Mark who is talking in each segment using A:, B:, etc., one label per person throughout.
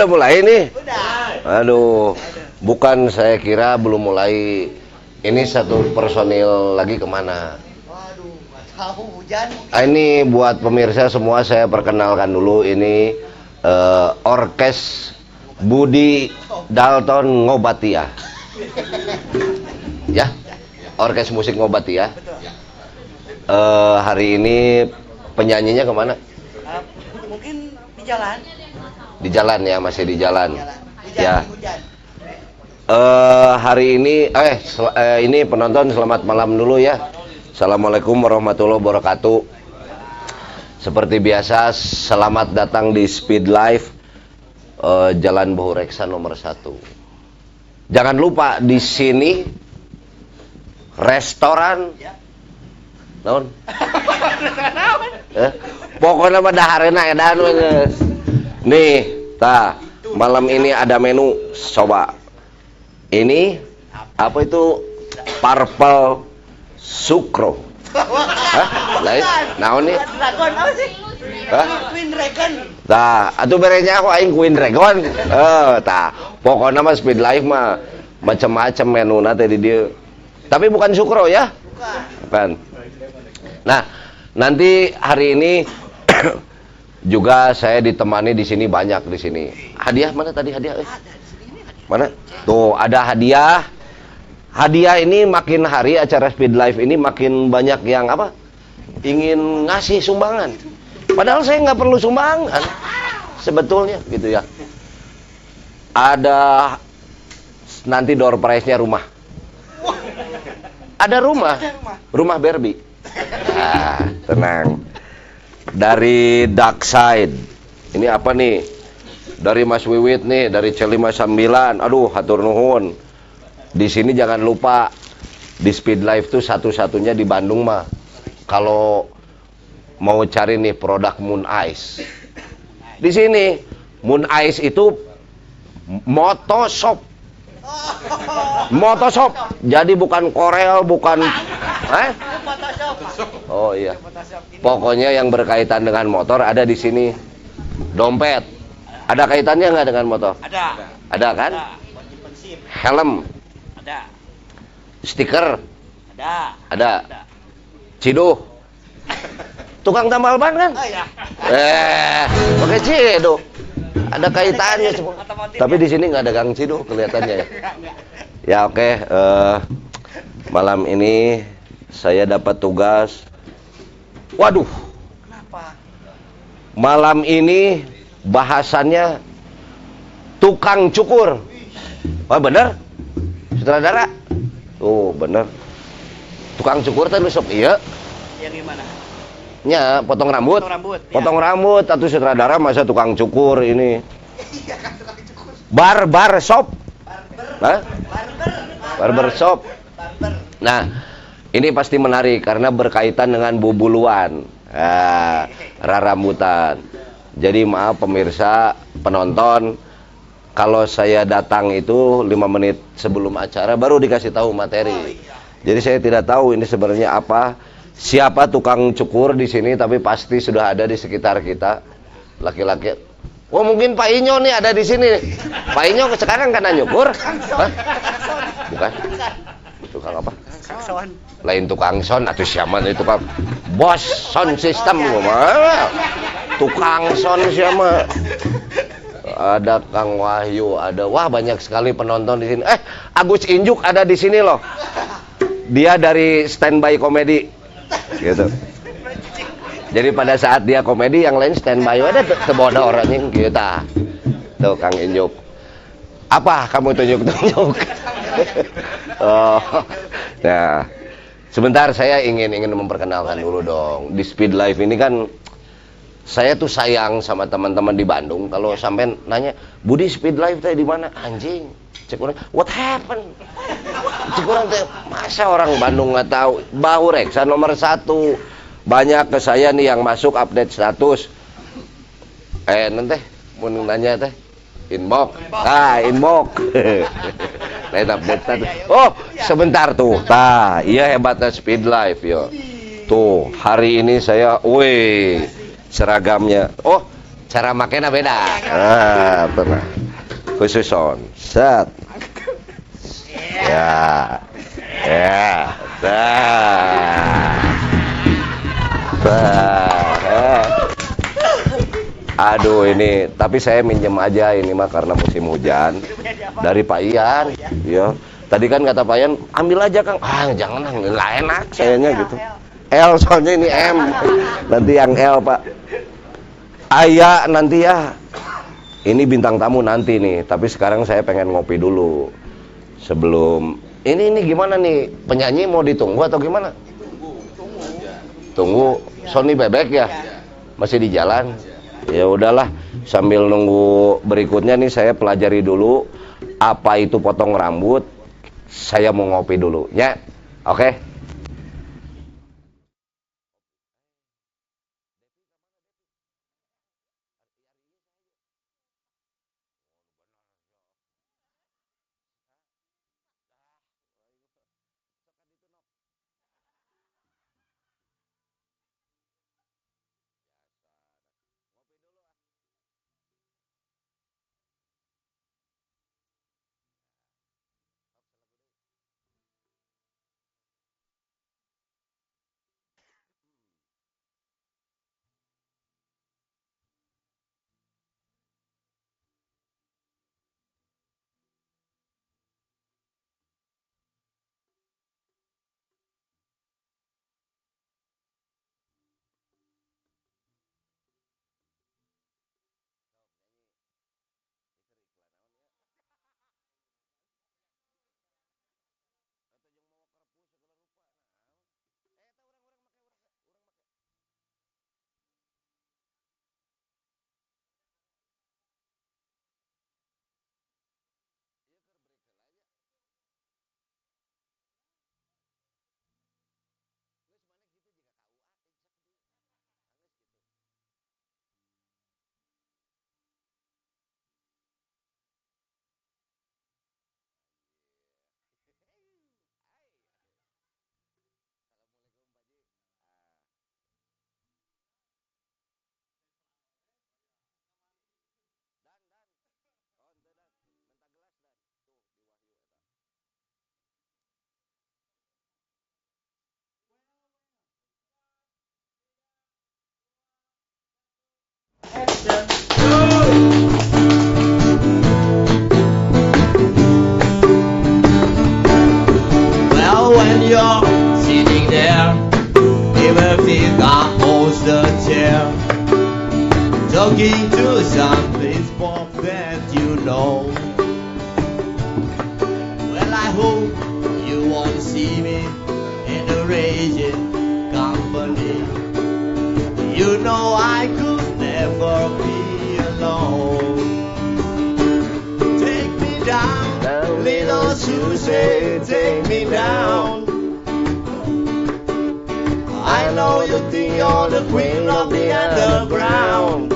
A: udah mulai nih. Aduh, bukan saya kira belum mulai. Ini satu personil lagi ke
B: mana? Waduh, tahu hujan.
A: Ah, ini buat pemirsa semua saya perkenalkan dulu ini eh, orkes Budi Dalton Ngobatia. Ya, orkes musik Ngobatia. Eh, hari ini penyanyinya ke mana?
B: Ah, mungkin di jalan.
A: Di jalan ya, masih di jalan.
B: Jalan. Hujan,
A: Ya. Eh, hari ini eh, eh, ini penonton selamat malam dulu ya. Assalamualaikum warahmatullahi wabarakatuh. Seperti biasa, selamat datang di Speed Life eh, Jalan Bohureksa nomor 1. Jangan lupa di sini restoran naon? Eh, pokoknya daharena edan we geus. Nih, tah, malam ini ada menu coba. Ini apa itu purple sukro? Hah? Lain? Naon nih?
B: Dragon apa sih?
A: Hah?
B: Queen Dragon.
A: Tah, atuh berenya aku aing Queen Dragon. Eh, tah. Pokoknya mah speed life mah macam-macam menuna teh di dieu. Tapi bukan sukro ya.
B: Bukan.
A: Bukan. Nah, nanti hari ini juga saya ditemani di sini banyak di sini. Hadiah mana tadi hadiah? Eh? Mana? Tuh, ada hadiah. Hadiah ini makin hari acara Speed Life ini makin banyak yang apa? Ingin ngasih sumbangan. Padahal saya nggak perlu sumbangan. Sebetulnya gitu ya. Ada nanti door prize-nya rumah. Ada rumah. Rumah Barbie. Ah, tenang. Dari Dark Side. Ini apa nih? Dari Mas Wiwit nih, dari C59. Aduh, hatur nuhun. Di sini jangan lupa di Speed Life tuh satu-satunya di Bandung mah. Kalau mau cari nih produk Moon Ice. Di sini Moon Ice itu motoshop. Motoshop. Jadi bukan Korel, bukan eh? Oh iya. Pokoknya yang berkaitan dengan motor ada di sini. Dompet. Ada kaitannya nggak dengan motor?
B: Ada.
A: Ada kan? Helm,
B: Ada.
A: stiker,
B: Ada.
A: ada. Ciduh. Tukang tambal ban kan?
B: Oh ya.
A: Eh, pakai ciduh. Ada kaitannya semua. Tapi
B: ya?
A: di sini nggak ada gang ciduh kelihatannya ya. Ya oke, eh, malam ini saya dapat tugas. Waduh,
B: Kenapa?
A: malam ini bahasannya tukang cukur. Wah bener? Sutradara? Oh bener. tukang cukur nu sok ieu
B: Yang gimana?
A: Nya potong rambut.
B: Potong rambut, ya.
A: potong rambut atau sutradara masa tukang cukur ini. Bar bar shop. Hah? barber shop. Nah ini pasti menarik karena berkaitan dengan bubuluan ah, rarambutan jadi maaf pemirsa penonton kalau saya datang itu lima menit sebelum acara baru dikasih tahu materi. Jadi saya tidak tahu ini sebenarnya apa siapa tukang cukur di sini tapi pasti sudah ada di sekitar kita. Laki-laki oh mungkin Pak Inyo nih ada di sini. Pak Inyo sekarang kan nyukur? Hah? bukan? tukang apa? Lain tukang son atau siapa nih tukang? Bos sound system mah tukang son siapa? Ada Kang Wahyu ada. Wah banyak sekali penonton di sini. Eh Agus Injuk ada di sini loh. Dia dari standby komedi gitu. Jadi pada saat dia komedi yang lain standby. Ada teboda orangnya kita tuh Kang Injuk. Apa kamu tunjuk-tunjuk oh nah. Sebentar saya ingin ingin memperkenalkan dulu dong. Di Speed Life ini kan saya tuh sayang sama teman-teman di Bandung. Kalau sampai nanya Budi Speed Life teh di mana? Anjing cek orang what happened? Cek orang teh masa orang Bandung nggak tahu? Bahu reksa nomor satu. Banyak ke saya nih yang masuk update status. Eh nanti mau nanya teh inbox. Ah inbox. Lain update status oh sebentar tuh. Tah iya hebatnya Speed Life yo. Tuh hari ini saya wih seragamnya. Oh cara makainya beda. Ah pernah khusus on. Set. Ya. Ya. Aduh ini tapi saya minjem aja ini mah karena musim hujan. Dari Pak Ian ya. Tadi kan kata Pak Ian ambil aja Kang. Ah jangan nggak enak sayanya gitu. L soalnya ini M. Nanti yang L Pak. Ayah nanti ya ini bintang tamu nanti nih tapi sekarang saya pengen ngopi dulu. Sebelum ini ini gimana nih? Penyanyi mau ditunggu atau gimana? Tunggu Sony bebek ya? Masih di jalan? Ya udahlah sambil nunggu berikutnya nih saya pelajari dulu apa itu potong rambut. Saya mau ngopi dulu ya? Oke
C: Well, when you're sitting there, I holds the chair, talking to some baseball that you know. Well, I hope you won't see me in the agent company. You know I could little Susie, take me down. I know you think you're the queen of the underground.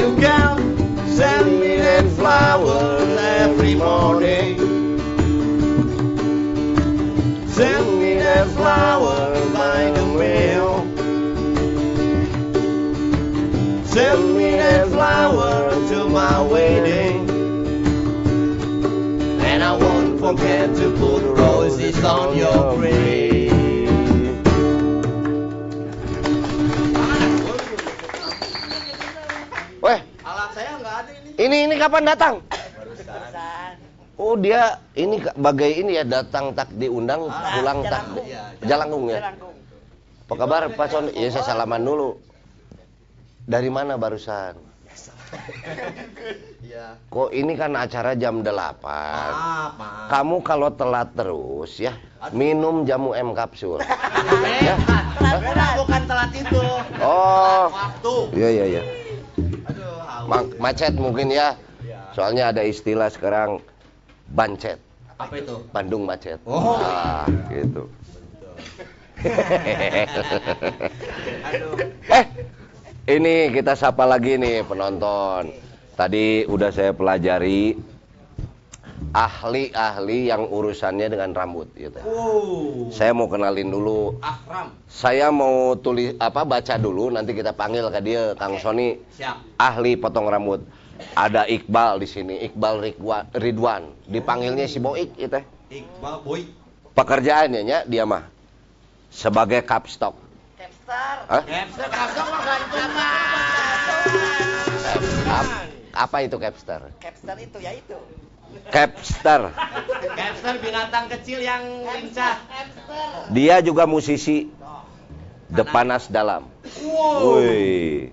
C: You can send me them flowers every morning. Send me them flowers by the mail. Send me them flowers to my wedding. Forget to put roses on your grave.
A: Weh,
C: Alat saya nggak ada ini.
A: ini ini kapan datang?
B: Barusan.
A: Oh dia ini bagai ini ya datang tak diundang
C: Ah,
A: pulang tak
B: Jalangkung.
A: Ya.
B: Jalangkung.
A: Apa kabar Pak Sony? Ya saya salaman dulu. Dari mana barusan?
C: Iya.
A: Kok ini kan acara jam 8.
C: Maaf, maaf.
A: Kamu kalau telat terus ya, minum jamu M kapsul.
C: Ya,
A: Ya.
C: bukan, bukan telat itu.
A: Oh.
C: Waktu.
A: Iya iya iya. Ma- macet mungkin ya.
C: Iya.
A: Soalnya ada istilah sekarang bancet,
C: Apa itu?
A: Bandung macet.
C: Oh.
A: Ah, gitu.
C: Aduh.
A: eh, ini kita sapa lagi nih penonton. Tadi udah saya pelajari ahli-ahli yang urusannya dengan rambut gitu.
C: Uh.
A: Saya mau kenalin dulu.
C: Ahram.
A: Saya mau tulis apa baca dulu nanti kita panggil ke dia Kang Sony
C: Siap.
A: ahli potong rambut. Ada Iqbal di sini, Iqbal Ridwan. Dipanggilnya si Boik itu.
C: Iqbal Boy.
A: Pekerjaannya nya dia mah sebagai kapstok.
B: Capstar.
A: Hah?
C: Hamster kasar mah
A: apa itu capster?
B: Capstar itu ya itu.
A: Capster.
C: Hamster binatang kecil yang lincah.
A: Dia juga musisi Depanas Dalam.
C: Wow.
A: Eh,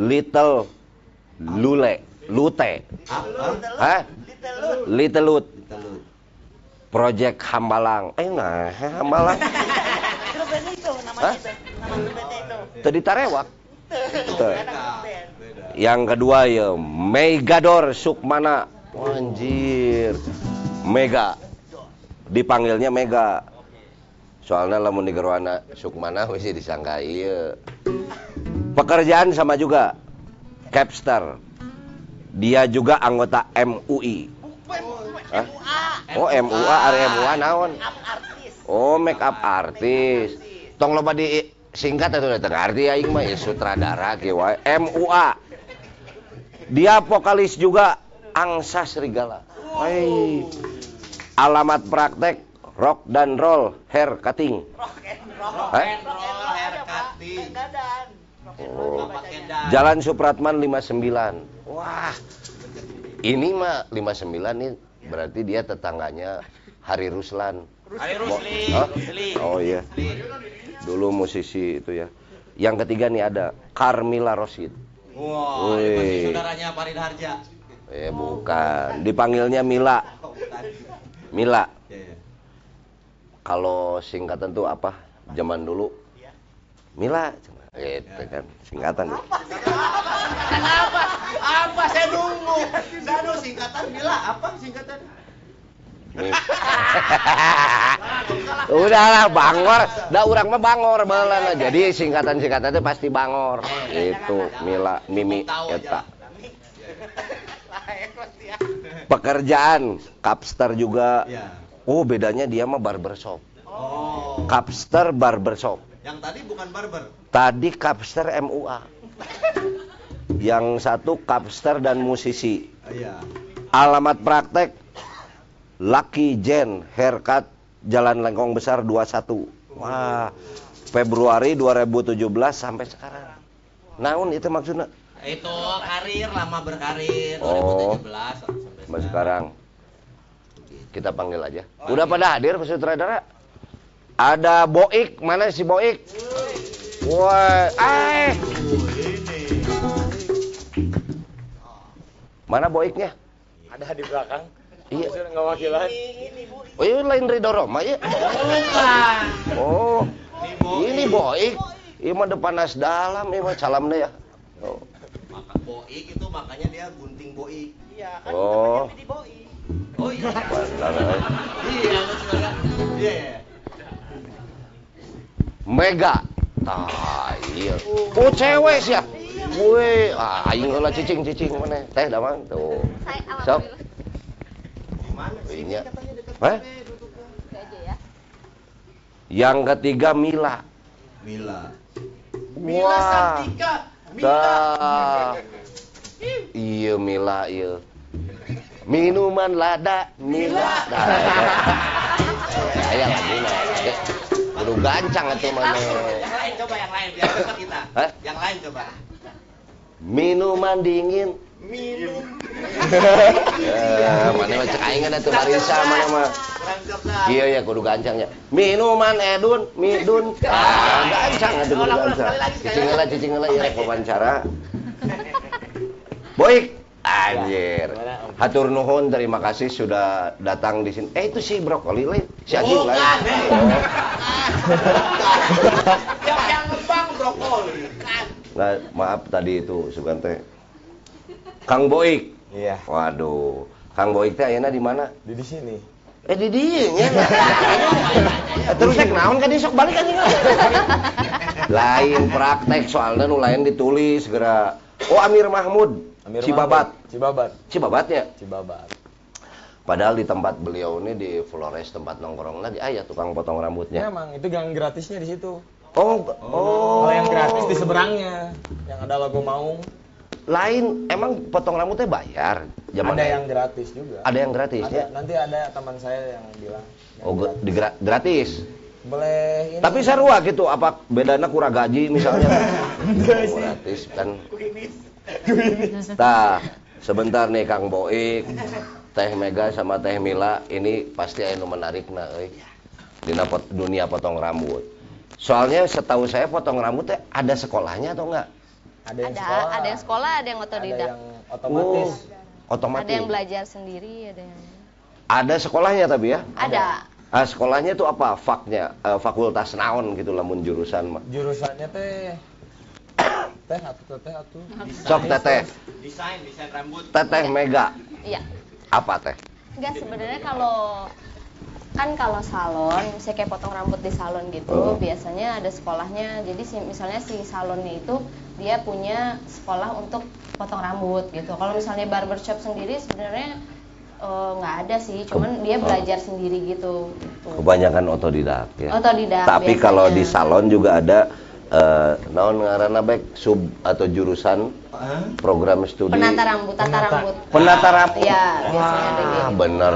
A: little Lule, Lute. Hah?
B: Little Lut.
A: Project Hambalang. Eh nah, Hambalang.
B: Grup band itu namanya
A: Hah?
B: itu. Nama.
A: Tadi Tarewak. Tuh. Yang kedua ya Megador Sukmana. Wah, Anjir. Mega. Dipanggilnya Mega. Soalnya lamun di gerwana Sukmana wis disangka ieu. Pekerjaan sama juga. Capster. Dia juga anggota MUI. Hah? Oh, MUA, are MUA naon? Oh, make up artis. Tong loba di singkat atau datang arti aing mah ya sutradara kieu wae. MUA. Dia vokalis juga Angsa Serigala. Alamat praktek rock dan roll hair cutting.
B: Rock and roll. Rock and roll
C: Hair cutting.
A: Oh. Jalan Supratman 59. Wah. Ini mah 59 nih berarti dia tetangganya Hari Ruslan. Mo-
C: Rusli.
A: Oh iya. Dulu musisi itu ya. Yang ketiga nih ada Carmila Rosid.
C: Wow,
A: Wih.
C: saudaranya Farid Harja.
A: Eh bukan, dipanggilnya Mila. Mila. Kalau singkatan tuh apa? Zaman dulu. Mila. Gitu kan, singkatan.
C: Apa? Apa? Saya nunggu. Saya nunggu singkatan bila apa singkatan?
A: Udahlah bangor, dah urang mah bangor baheula Jadi singkatan-singkatan itu pasti bangor. Itu Mila, Mimi, eta.
B: Ya.
A: Pekerjaan kapster juga.
C: Ya.
A: Oh, bedanya dia mah barbershop.
C: Oh.
A: Kapster barbershop.
C: Yang tadi bukan barber.
A: Tadi kapster MUA. Yang satu kapster dan musisi.
C: Oh, Iya.
A: Alamat praktek Lucky Jen Haircut Jalan Lengkong Besar 21. Wah, Februari 2017 sampai sekarang. Naon itu maksudnya?
C: Itu karir lama berkarir
A: Oh.
C: 2017 sampai
A: Sampai sekarang. Kita panggil aja. Udah pada hadir Pak Sutradara? Ada Boik, mana si Boik? Woi, eh,
C: ini.
A: mana Boiknya?
D: Ada di belakang.
A: Iya.
E: Saya nggak wakilan.
A: Oh, iya lain Ridho Roma ya?
C: Bukan.
A: Oh,
C: Ini Boik.
A: ini Boik. Iya mah depan nas dalam, iya mah deh ya. Oh.
C: Maka Boik itu makanya dia gunting Boik.
B: Iya, kan
A: Oh.
B: di boi.
C: Oh iya.
A: Benar.
C: Iya. Iya.
A: Mega. Ah, iya. Oh, cewek sih ya. Woi, ah, aing heula cicing-cicing mana? Teh da mang tuh.
F: Saya
A: Sok.
C: Gimana sih? Katanya deket
A: Hah?
F: ya.
A: Yang ketiga Mila.
C: Mila.
A: Mila
C: Santika.
A: Dah. Iya Mila iya. Minuman lada Mila. Aya lagi nah. Kudu gancang atuh mana.
C: Yang lain coba yang lain biar dekat kita.
A: Hah?
C: Yang lain coba.
A: Minuman dingin.
C: Minum.
A: Eh, mana mah cek aing ada tuh Marisa mana mah.
C: Cerdas.
A: Iya ya kudu gancangnya. Minuman Edun, Midun. Ah, gancang atuh kudu
C: Ulang, ulang,
A: gancang. Cicing heula, cicing heula ya wawancara. Boik. Anjir. Hatur nuhun, terima kasih sudah datang di sini. Eh itu si brokoli lain, si anjing lain. Oh.
C: Yang yang ngebang brokoli. Kan.
A: Nah, maaf tadi itu sugan teh. Kang Boik.
E: Iya.
A: Waduh. Kang Boik teh ayeuna di mana?
E: Di di sini.
A: Eh di dieu nya. Terus saya kenaon kan sok balik anjing. Lain praktek soalnya nu lain ditulis segera. Oh Amir Mahmud.
E: Amir
A: Cibabat.
E: Mahmud. Cibabat.
A: Cibabatnya.
E: Cibabat.
A: Padahal di tempat beliau ini di Flores tempat nongkrong lagi ayah tukang potong
E: Ya
A: rambutnya.
E: emang itu gang gratisnya di situ.
A: Oh, oh.
E: Kalau yang gratis di seberangnya, yang ada logo Maung.
A: Lain emang potong rambutnya bayar zaman
E: ada yang gratis juga.
A: ada yang gratis
E: Ada,
A: ya.
E: nanti ada teman saya yang bilang. yang
A: Oh, gra-
E: gratis.
A: di gra- gratis.
E: boleh ini.
A: Tapi sarua gitu, apa bedanya kurang gaji misalnya?
E: Enggak
A: Oh,
E: sih.
A: gratis kan. Tah, sebentar nih Kang Boik, Teh Mega sama Teh Mila, ini pasti anu menarik nah, euy. Dina pot, dunia potong rambut. Soalnya setahu saya potong rambut teh ada sekolahnya atau enggak?
E: Ada yang
F: Ada
E: sekolah.
F: ada yang sekolah, ada yang
E: Ada
F: otodidak.
E: yang otomatis.
A: Oh, otomatis.
F: Ada yang belajar sendiri, ada yang
A: Ada sekolahnya tapi ya?
F: ada.
A: Ah, sekolahnya itu apa? Faknya, eh, fakultas naon gitu lamun jurusan mah.
E: Jurusannya teh teh atuh teh atuh.
A: Sok teteh,
C: Desain, desain rambut.
A: teteh Mega,
F: Iya.
A: Apa teh?
F: Enggak sebenarnya kalau kan kalau salon, saya kayak potong rambut di salon gitu,
A: Oh.
F: biasanya ada sekolahnya. Jadi si, misalnya si salonnya itu dia punya sekolah untuk potong rambut gitu. Kalau misalnya barbershop sendiri sebenarnya eh, nggak ada sih, cuman dia belajar sendiri gitu. gitu.
A: Kebanyakan otodidak ya.
F: Otodidak,
A: Tapi
F: biasanya.
A: kalau di salon juga ada eh naon ngaranna baik sub atau jurusan program studi
F: Penata rambut, tata rambut.
A: penata rambut.
F: Iya, biasanya
A: Wah,
F: gitu.
A: bener.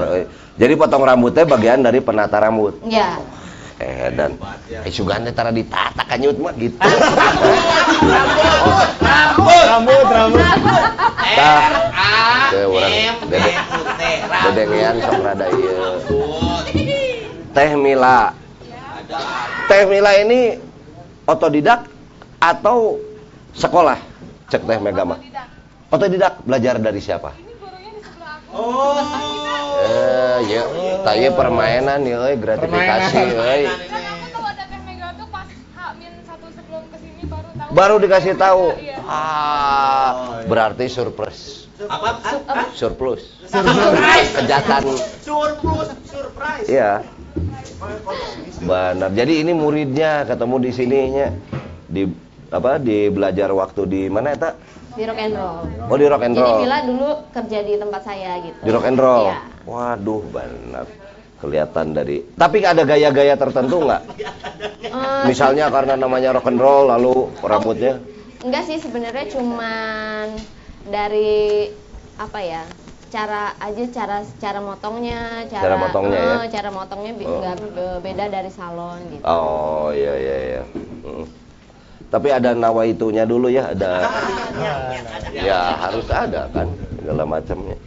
A: Jadi potong rambutnya bagian dari penata rambut.
F: Iya.
A: Eh dan eh sugande tara ditata kanyut mah gitu.
E: Rambut, rambut.
A: Tah.
C: A
A: Teh urang dede dedengean sok rada ieu.
C: rambut.
A: Teh Mila. Teh Mila ini otodidak atau sekolah? Cek Teh Mega mah. Otodidak belajar dari siapa?
C: Oh.
A: Eh, ya, tanya permainan ya, euy, gratifikasi,
E: Permainan.
A: euy.
G: Karena aku tahu ada Teh Mega tuh pas H-1 sebelum ke sini baru tahu.
A: Baru dikasih tahu.
G: Iya.
A: Ah, berarti surprise.
C: Apa?
A: Surplus.
C: Surprise.
A: Kejahatan.
C: Surplus, surprise.
A: Iya. Benar. Jadi ini muridnya ketemu di sininya di apa di belajar waktu di mana eta?
F: Di rock and roll.
A: Oh di rock and
F: Jadi
A: roll.
F: Mila dulu kerja di tempat saya gitu.
A: Di rock and roll.
F: Iya.
A: Waduh, benar. Kelihatan dari. Tapi ada gaya-gaya tertentu nggak?
F: Eh,
A: Misalnya karena namanya rock and roll lalu rambutnya
F: enggak sih sebenarnya cuman dari apa ya? Cara aja cara cara motongnya, cara
A: Cara motongnya ya?
F: eh, cara motongnya
A: Oh.
F: beda dari salon gitu.
A: Oh iya iya iya. Mm. Tapi ada nawaitunya dulu ya, ada ya harus ada kan segala macamnya.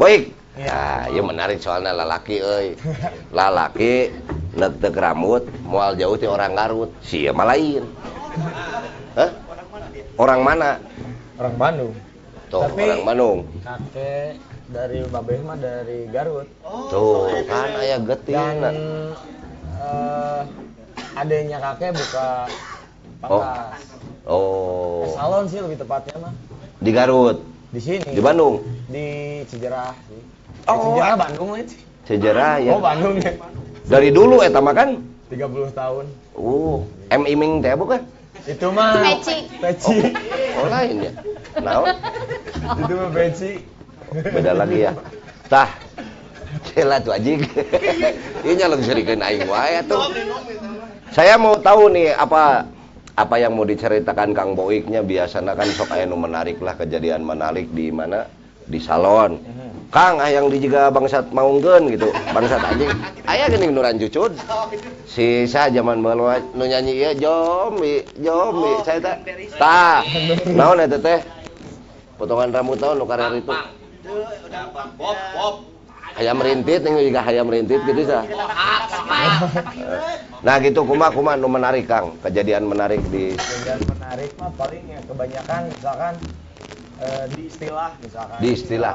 A: Baik. Nah, ya menarik soalnya lalaki euy. Lalaki neuk rambut moal jauh ti orang Garut. Sia mah lain. Hah? Orang mana?
E: Orang Bandung.
A: Tuh,
E: Tapi-
A: orang Bandung.
E: Kakek dari Babeh mah dari Garut.
A: Tuh, kan aya
E: Dan
A: getina.
E: Eh, adanya kakek buka pangkas.
A: Oh,
E: Salon sih lebih tepatnya mah.
A: di Garut,
E: Di sini.
A: di Bandung.
E: Di Cijerah sih.
A: Oh,
E: Cijerah Bandung itu.
A: Sejarah ya.
E: Oh Bandung ya.
A: Dari dulu eta mah kan.
E: 30 tahun.
A: Uh, M Iming teh bukan?
E: Itu mah
F: Peci.
E: Peci.
A: Oh, lain ya. Naon?
E: Itu mah peci.
A: Beda lagi ya. Tah. Cela tuh anjing. Ieu nyaleng serikeun aing wae tuh. Saya mau tahu nih apa apa yang mau diceritakan Kang Boiknya biasanya kan sok aya nu menarik lah kejadian menarik di mana di salon. Kang ah yang dijaga bangsat maungkeun gitu. Bangsat anjing. Aya geuning nu rancucud. Si sa zaman baheula nu nyanyi ieu Jomi, Jomi. Saya teh tah. Naon eta teh? Potongan rambut naon nu karer itu?
C: Bob, Bob.
A: Hayam rintit yang juga hayam rintit gitu sah. Nah gitu kuma kuma nu menarik Kang, kejadian menarik di
E: Dan menarik mah paling ya kebanyakan misalkan eh, di istilah misalkan.
A: Di istilah.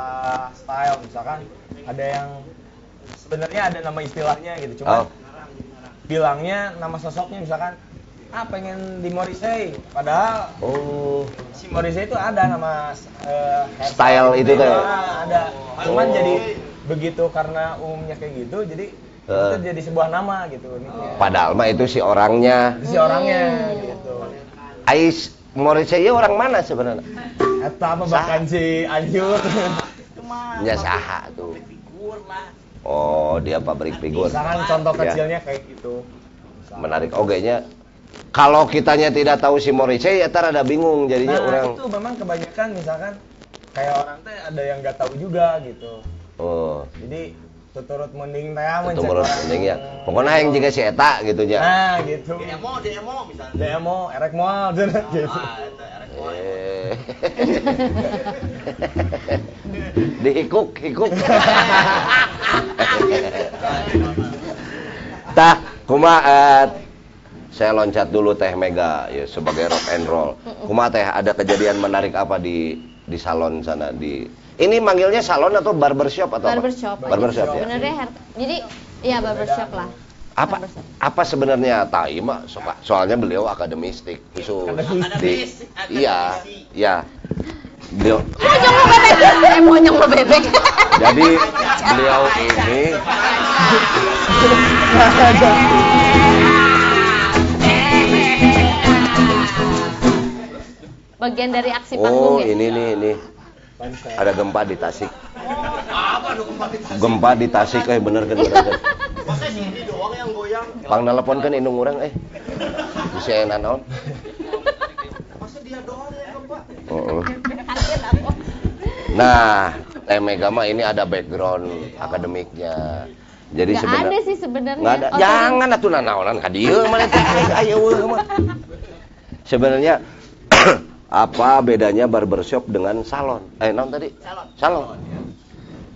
E: style misalkan ada yang sebenarnya ada nama istilahnya gitu cuma
A: Oh.
E: bilangnya nama sosoknya misalkan ah pengen di Morrissey padahal
A: Oh,
E: si Morrissey itu ada nama hairstyle
A: Style itu teh.
E: Ah, ada cuman
A: Oh.
E: jadi begitu karena umumnya kayak gitu jadi
A: Eh.
E: itu jadi sebuah nama gitu uniknya
A: padahal mah itu si orangnya.
E: Itu si orangnya gitu
A: Ais Morrissey ieu orang mana sebenarnya?
E: Eta mah bahkan si Anjur
A: Nya saha tuh. Oh, dia pabrik figur.
E: misalkan contoh
A: Ya.
E: kecilnya kayak gitu.
A: Menarik oge nya. Kalau kitanya tidak tahu si Morrissey, ya rada bingung jadinya
E: nah
A: orang.
E: itu memang kebanyakan misalkan kayak orang teh ada yang nggak tahu juga gitu
A: Oh,
E: jadi tuturut mending teh orang
A: penting ya. Pokoknya yang juga si eta gitu nya.
E: nah gitu
C: Demo, demo misalnya.
E: demo erek moal gitu
C: Ah, itu erek moal.
A: Eh. Dihikuk, hikuk. Tah, kuma eh, saya loncat dulu Teh Mega ya sebagai rock and roll. Kuma Teh ada kejadian menarik apa di di salon sana di ini manggilnya salon atau barbershop atau apa?
F: Barbershop.
A: Barbershop ya.
F: Sebenarnya hair, jadi ya barbershop lah.
A: Apa
F: Barbershop.
A: apa sebenarnya Tai so- soalnya beliau akademistik khusus di iya iya beliau
F: Monyong lo bebek. Eh monyong lo bebek.
A: jadi beliau ini
F: Bagian dari aksi
A: oh
F: panggung ya.
A: ini nih ini ada gempa di Tasik gempa di Tasik eh bener kan bener kan
C: Masa sini doang yang goyang?
A: pang nelpon kan indung orang eh
C: doang yang.
F: Kaget aku.
A: nah Teh Mega mah ini ada background akademiknya jadi sebenarnya
F: ada sih sebenarnya.
A: ada
F: Oh,
A: jangan atuh nanaonan ka dieu mana teh ayo mah sebenarnya apa bedanya barbershop dengan salon eh non tadi
C: Salon.
A: salon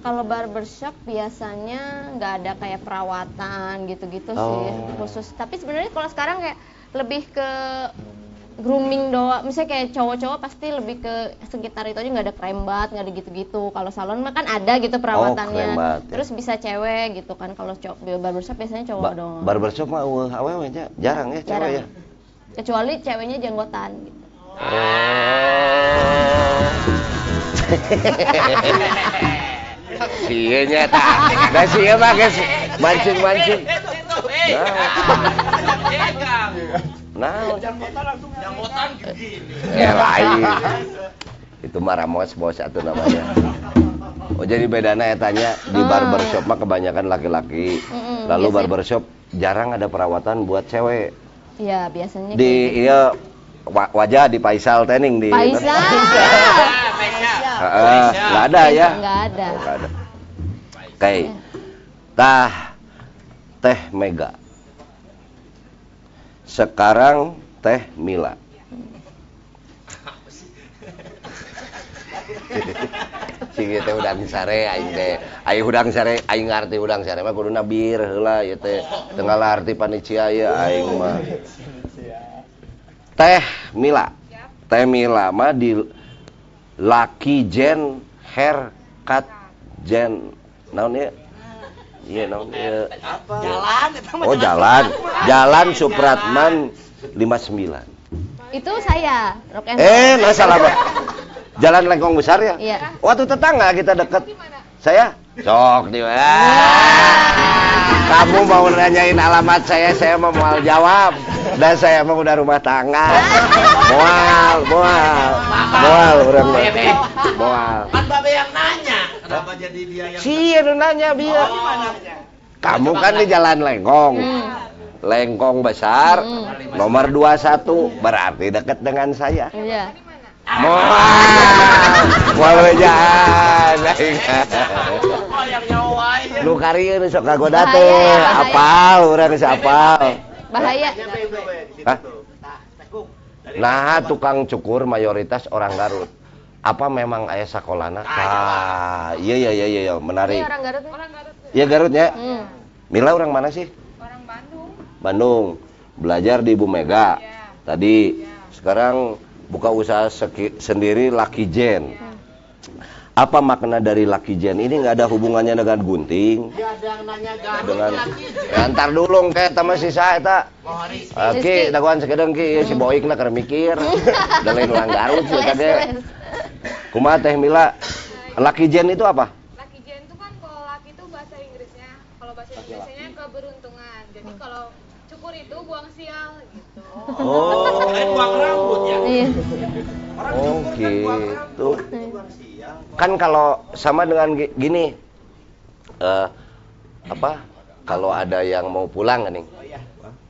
F: Kalau barbershop biasanya nggak ada kayak perawatan gitu-gitu sih
A: Oh.
F: khusus. Tapi sebenarnya kalau sekarang kayak lebih ke grooming doang. Misalnya kayak cowok-cowok pasti lebih ke sekitar itu aja nggak ada krembat, nggak ada gitu-gitu. Kalau salon mah kan ada gitu perawatannya.
A: krembat, ya.
F: Terus bisa cewek gitu kan. Kalau cowok barbershop biasanya cowok
A: Ba-
F: doang.
A: barbershop mah weuh awewe nya jarang ya cewek
F: Jarang.
A: ya
F: Kecuali ceweknya janggotan gitu.
A: Iya nya ta. Da sieu mah geus mancing-mancing. Nah,
C: Jambotan gini.
A: ya lain. Itu mah Ramos bos satu namanya. Oh jadi bedana ya tanya di barbershop mah kebanyakan laki-laki. Lalu barbershop jarang ada perawatan buat cewek.
F: Iya biasanya
A: Di
F: gitu.
A: iya wajah di Paisal Tening di
F: Paisa.
A: Heeh, nggak ada ya.
F: Nggak ada.
A: Oke. Tah Teh Mega. Sekarang Teh Mila. Sing teh udang sare aing teh. Aing udang sare aing ngarti udang sare mah kuduna bir heula ieu teh. Teu ngalarti panitia ieu aing mah. Teh Mila. Teh Mila mah di Lucky Jen Haircut Jen naon ya iya naon ya
B: Jalan
A: oh jalan. jalan. Supratman 59
F: Itu saya, rock and roll.
A: eh nggak salah Pak. jalan lengkong besar ya?
F: Iya.
A: waktu tetangga kita deket. Saya? Sok di kamu mau nanyain alamat saya saya mau mau jawab. Dan saya mau udah rumah tangga. Mual mual mual orang mual
C: Kan babe yang nanya, kenapa jadi dia yang
A: si anu nanya biar
C: Oh.
A: kamu kan di jalan lengkong.
F: Hmm.
A: lengkong besar
F: Hmm.
A: nomor 21 berarti deket dengan saya.
F: Iya.
A: mual. Mual lu karieun sok kagoda
F: Bahaya,
A: teh
F: bahaya.
A: apal urang geus apal
F: Bahaya.
A: Hah? Nah, tukang cukur mayoritas orang Garut. Apa memang ayah sakolana? Ah, iya iya iya iya,
F: Ini
A: menarik.
F: orang Garut nih.
G: Orang Garut tuh.
A: Iya Garut ya.
F: Hmm.
A: Mila orang mana sih?
G: Orang Bandung.
A: Bandung. Belajar di Ibu Mega.
G: Iya.
A: Tadi sekarang buka usaha sendiri Lucky Jen. Apa makna dari Lucky Jen? Ini nggak ada hubungannya dengan gunting,
C: Dia ada yang nanya Garut
A: dengan
C: lagi.
A: ya, ntar dulu kayak sama si saya tak.
C: Rizky.
A: daguan sekedeng ki si Boik na keur mikir. Da lain ulang Garut sih tadi.
F: les.
A: Kumaha Teh Mila? Lucky Jen itu apa?
G: Lucky Jen itu kan kalau lucky itu bahasa Inggrisnya. Kalau bahasa Indonesia keberuntungan. Jadi kalau cukur itu buang sial gitu.
A: Oh.
C: Kirain buang rambut ya.
F: Iya.
C: Orang
A: Oh,
C: cukur kan buang rambut, itu buang siang.
A: Kan kalau sama dengan gi- gini. eh apa? Kalau ada yang mau pulang nih.
C: Oh iya.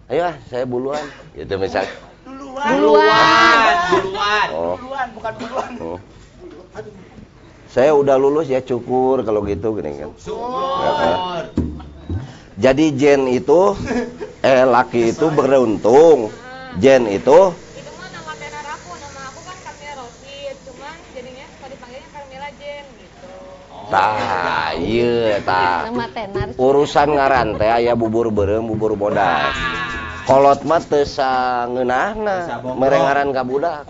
A: Ayo ah, saya buluan. Gitu misal.
C: Duluan.
F: Duluan.
C: Duluan.
A: Oh.
C: Duluan, bukan duluan.
A: oh. Saya udah lulus ya cukur kalau gitu gini kan.
C: Syukur.
A: Jadi Jen itu eh laki itu beruntung. Jen itu
G: Itu mah nama tenar aku. Nama aku kan Kamila Rosid. Cuman jadinya suka dipanggilnya Kamila Jen gitu.
A: Tah ieu tah. Urusan ngaran teh aya bubur beureum bubur bodas. Kolot mah teu sangeunahna merengaran ka budak.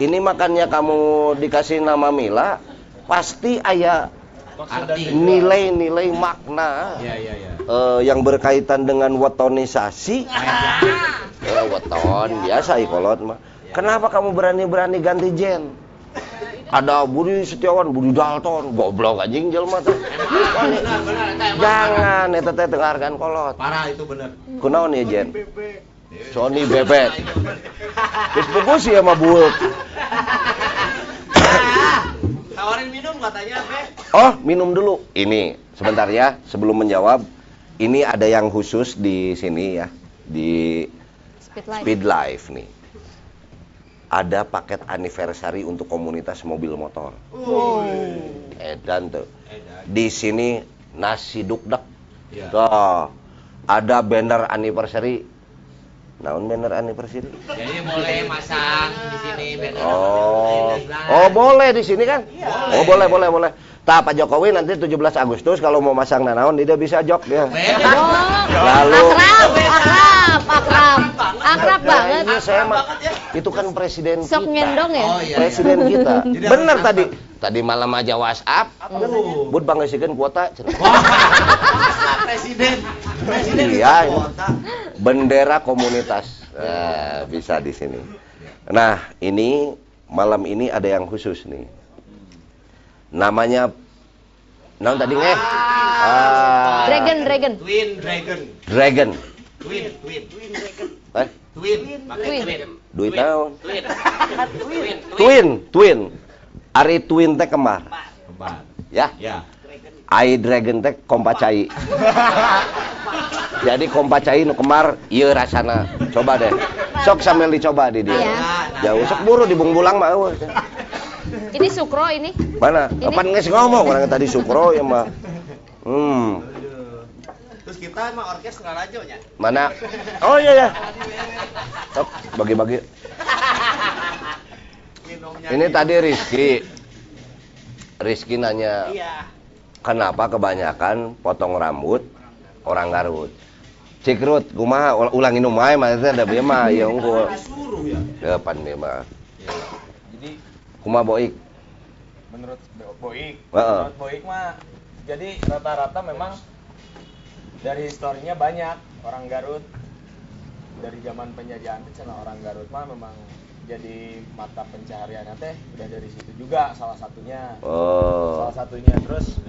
A: Ini makanya kamu dikasih nama Mila pasti aya
C: Arti.
A: nilai-nilai makna
C: Iya, iya, iya.
A: eh, yang berkaitan dengan wetonisasi. Eh, weton biasa ikolot mah. Kenapa kamu berani-berani ganti Jen? Ada Budi Setiawan, Budi Dalton, goblok anjing jelema teh. Jangan eta teh dengarkan kolot.
C: Parah itu bener.
A: Kunaon ya Jen? Sony Bebet. Terus fokus ya sama Bulk.
C: Tawarin minum katanya, Be.
A: Oh, minum dulu. Ini sebentar ya, sebelum menjawab. Ini ada yang khusus di sini ya, di
F: Speed life.
A: Speed Life nih. Ada paket anniversary untuk komunitas mobil motor. Edan tuh. Di sini nasi dukdek.
C: Iya.
A: Tuh. Ada banner anniversary. Naon banner anniversary?
C: Jadi boleh masang di sini banner.
A: Oh, oh boleh di sini kan? Oh boleh boleh boleh. Tah Pak Jokowi nanti 17 Agustus kalau mau masang nanaon dia bisa jok dia.
C: Beda.
A: Lalu
F: Akrab, akrab, akrab. Akrab banget.
A: Iya saya mah itu kan presiden
F: Sok
A: kita.
F: ngendong ya?
C: Oh, iya.
A: Presiden kita.
C: Jadi
A: Bener
C: harus
A: tadi. Tadi malam aja WhatsApp.
C: Uh.
A: Bud banggesikeun kuota.
C: presiden. Presiden
A: Iya, ini. Bendera komunitas. Nah, bisa di sini. Nah, ini malam ini ada yang khusus nih. Namanya Naon tadi nge? Ah,
F: Dragon, dragon.
C: Twin Dragon.
A: Dragon.
C: Twin, twin. Twin Dragon.
A: Eh,
C: Twin. Pakai
F: Twin.
C: twin.
A: duit naon?
C: Twin. Twin.
A: Twin, twin. Ari twin teh kembar.
C: Kembar.
A: Ya.
C: Ya.
A: Ai dragon teh kompacai. Jadi kompacai nu kemar ieu rasana. Coba deh. Sok sambil dicoba di dia. Jauh sok buru di bungbulang mah eueuh.
F: Ini sukro ini.
A: Mana? Kapan geus ngomong orang tadi sukro ya mah. Hmm.
C: Terus kita emang orkes ngarajo nya.
A: Mana? Oh iya ya. Sok bagi-bagi. Ini tadi Rizky. Rizky nanya,
C: Iya.
A: kenapa kebanyakan potong rambut orang Garut? Cikrut, kumaha ul- ulangi nu mae mah teh da bieu mah ya unggul.
C: Disuruh ya.
A: Depan dia mah.
E: Jadi
A: Kumaha boik?
E: menurut Bo- Boik, menurut Boik mah jadi rata-rata memang dari historinya banyak. Orang Garut. Dari zaman penjajahan cenah orang Garut mah memang jadi mata pencaharian teh udah dari situ juga salah satunya.
A: Oh.
E: salah satunya. Terus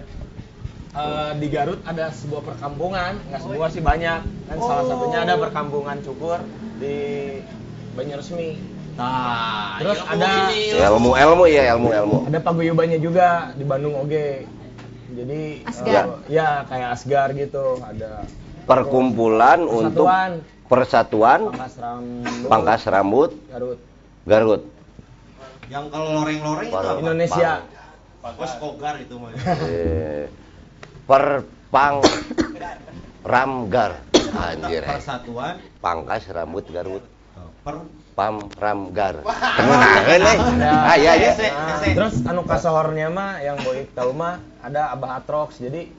E: eh, di Garut ada sebuah perkampungan. Nggak semua sih banyak. Kan salah satunya ada perkampungan cukur di Banyaresmi
C: Nah,
E: Terus
C: ilmu
E: ada-
C: ini,
A: Ilmu ilmu ya ilmu ilmu.
E: ada paguyubannya juga di Bandung oge jadi
F: Asgar.
E: eh, ya kayak Asgar gitu ada
A: Perkumpulan untuk
E: Persatuan
A: persatuan
E: Pangkas Rambut
A: pangkas rambut
E: Garut
A: Garut.
C: Yang kalau loreng-loreng itu?
E: Indonesia
C: Bos Kogar itu mah.
A: Eh, perpang ramgar anjir eh.
C: Persatuan
A: pangkas rambut Garut
C: per
A: pam ramgar tenang eh ah ya
E: terus anu kasohornya mah yang boik tahu mah ada Abah Atrox jadi.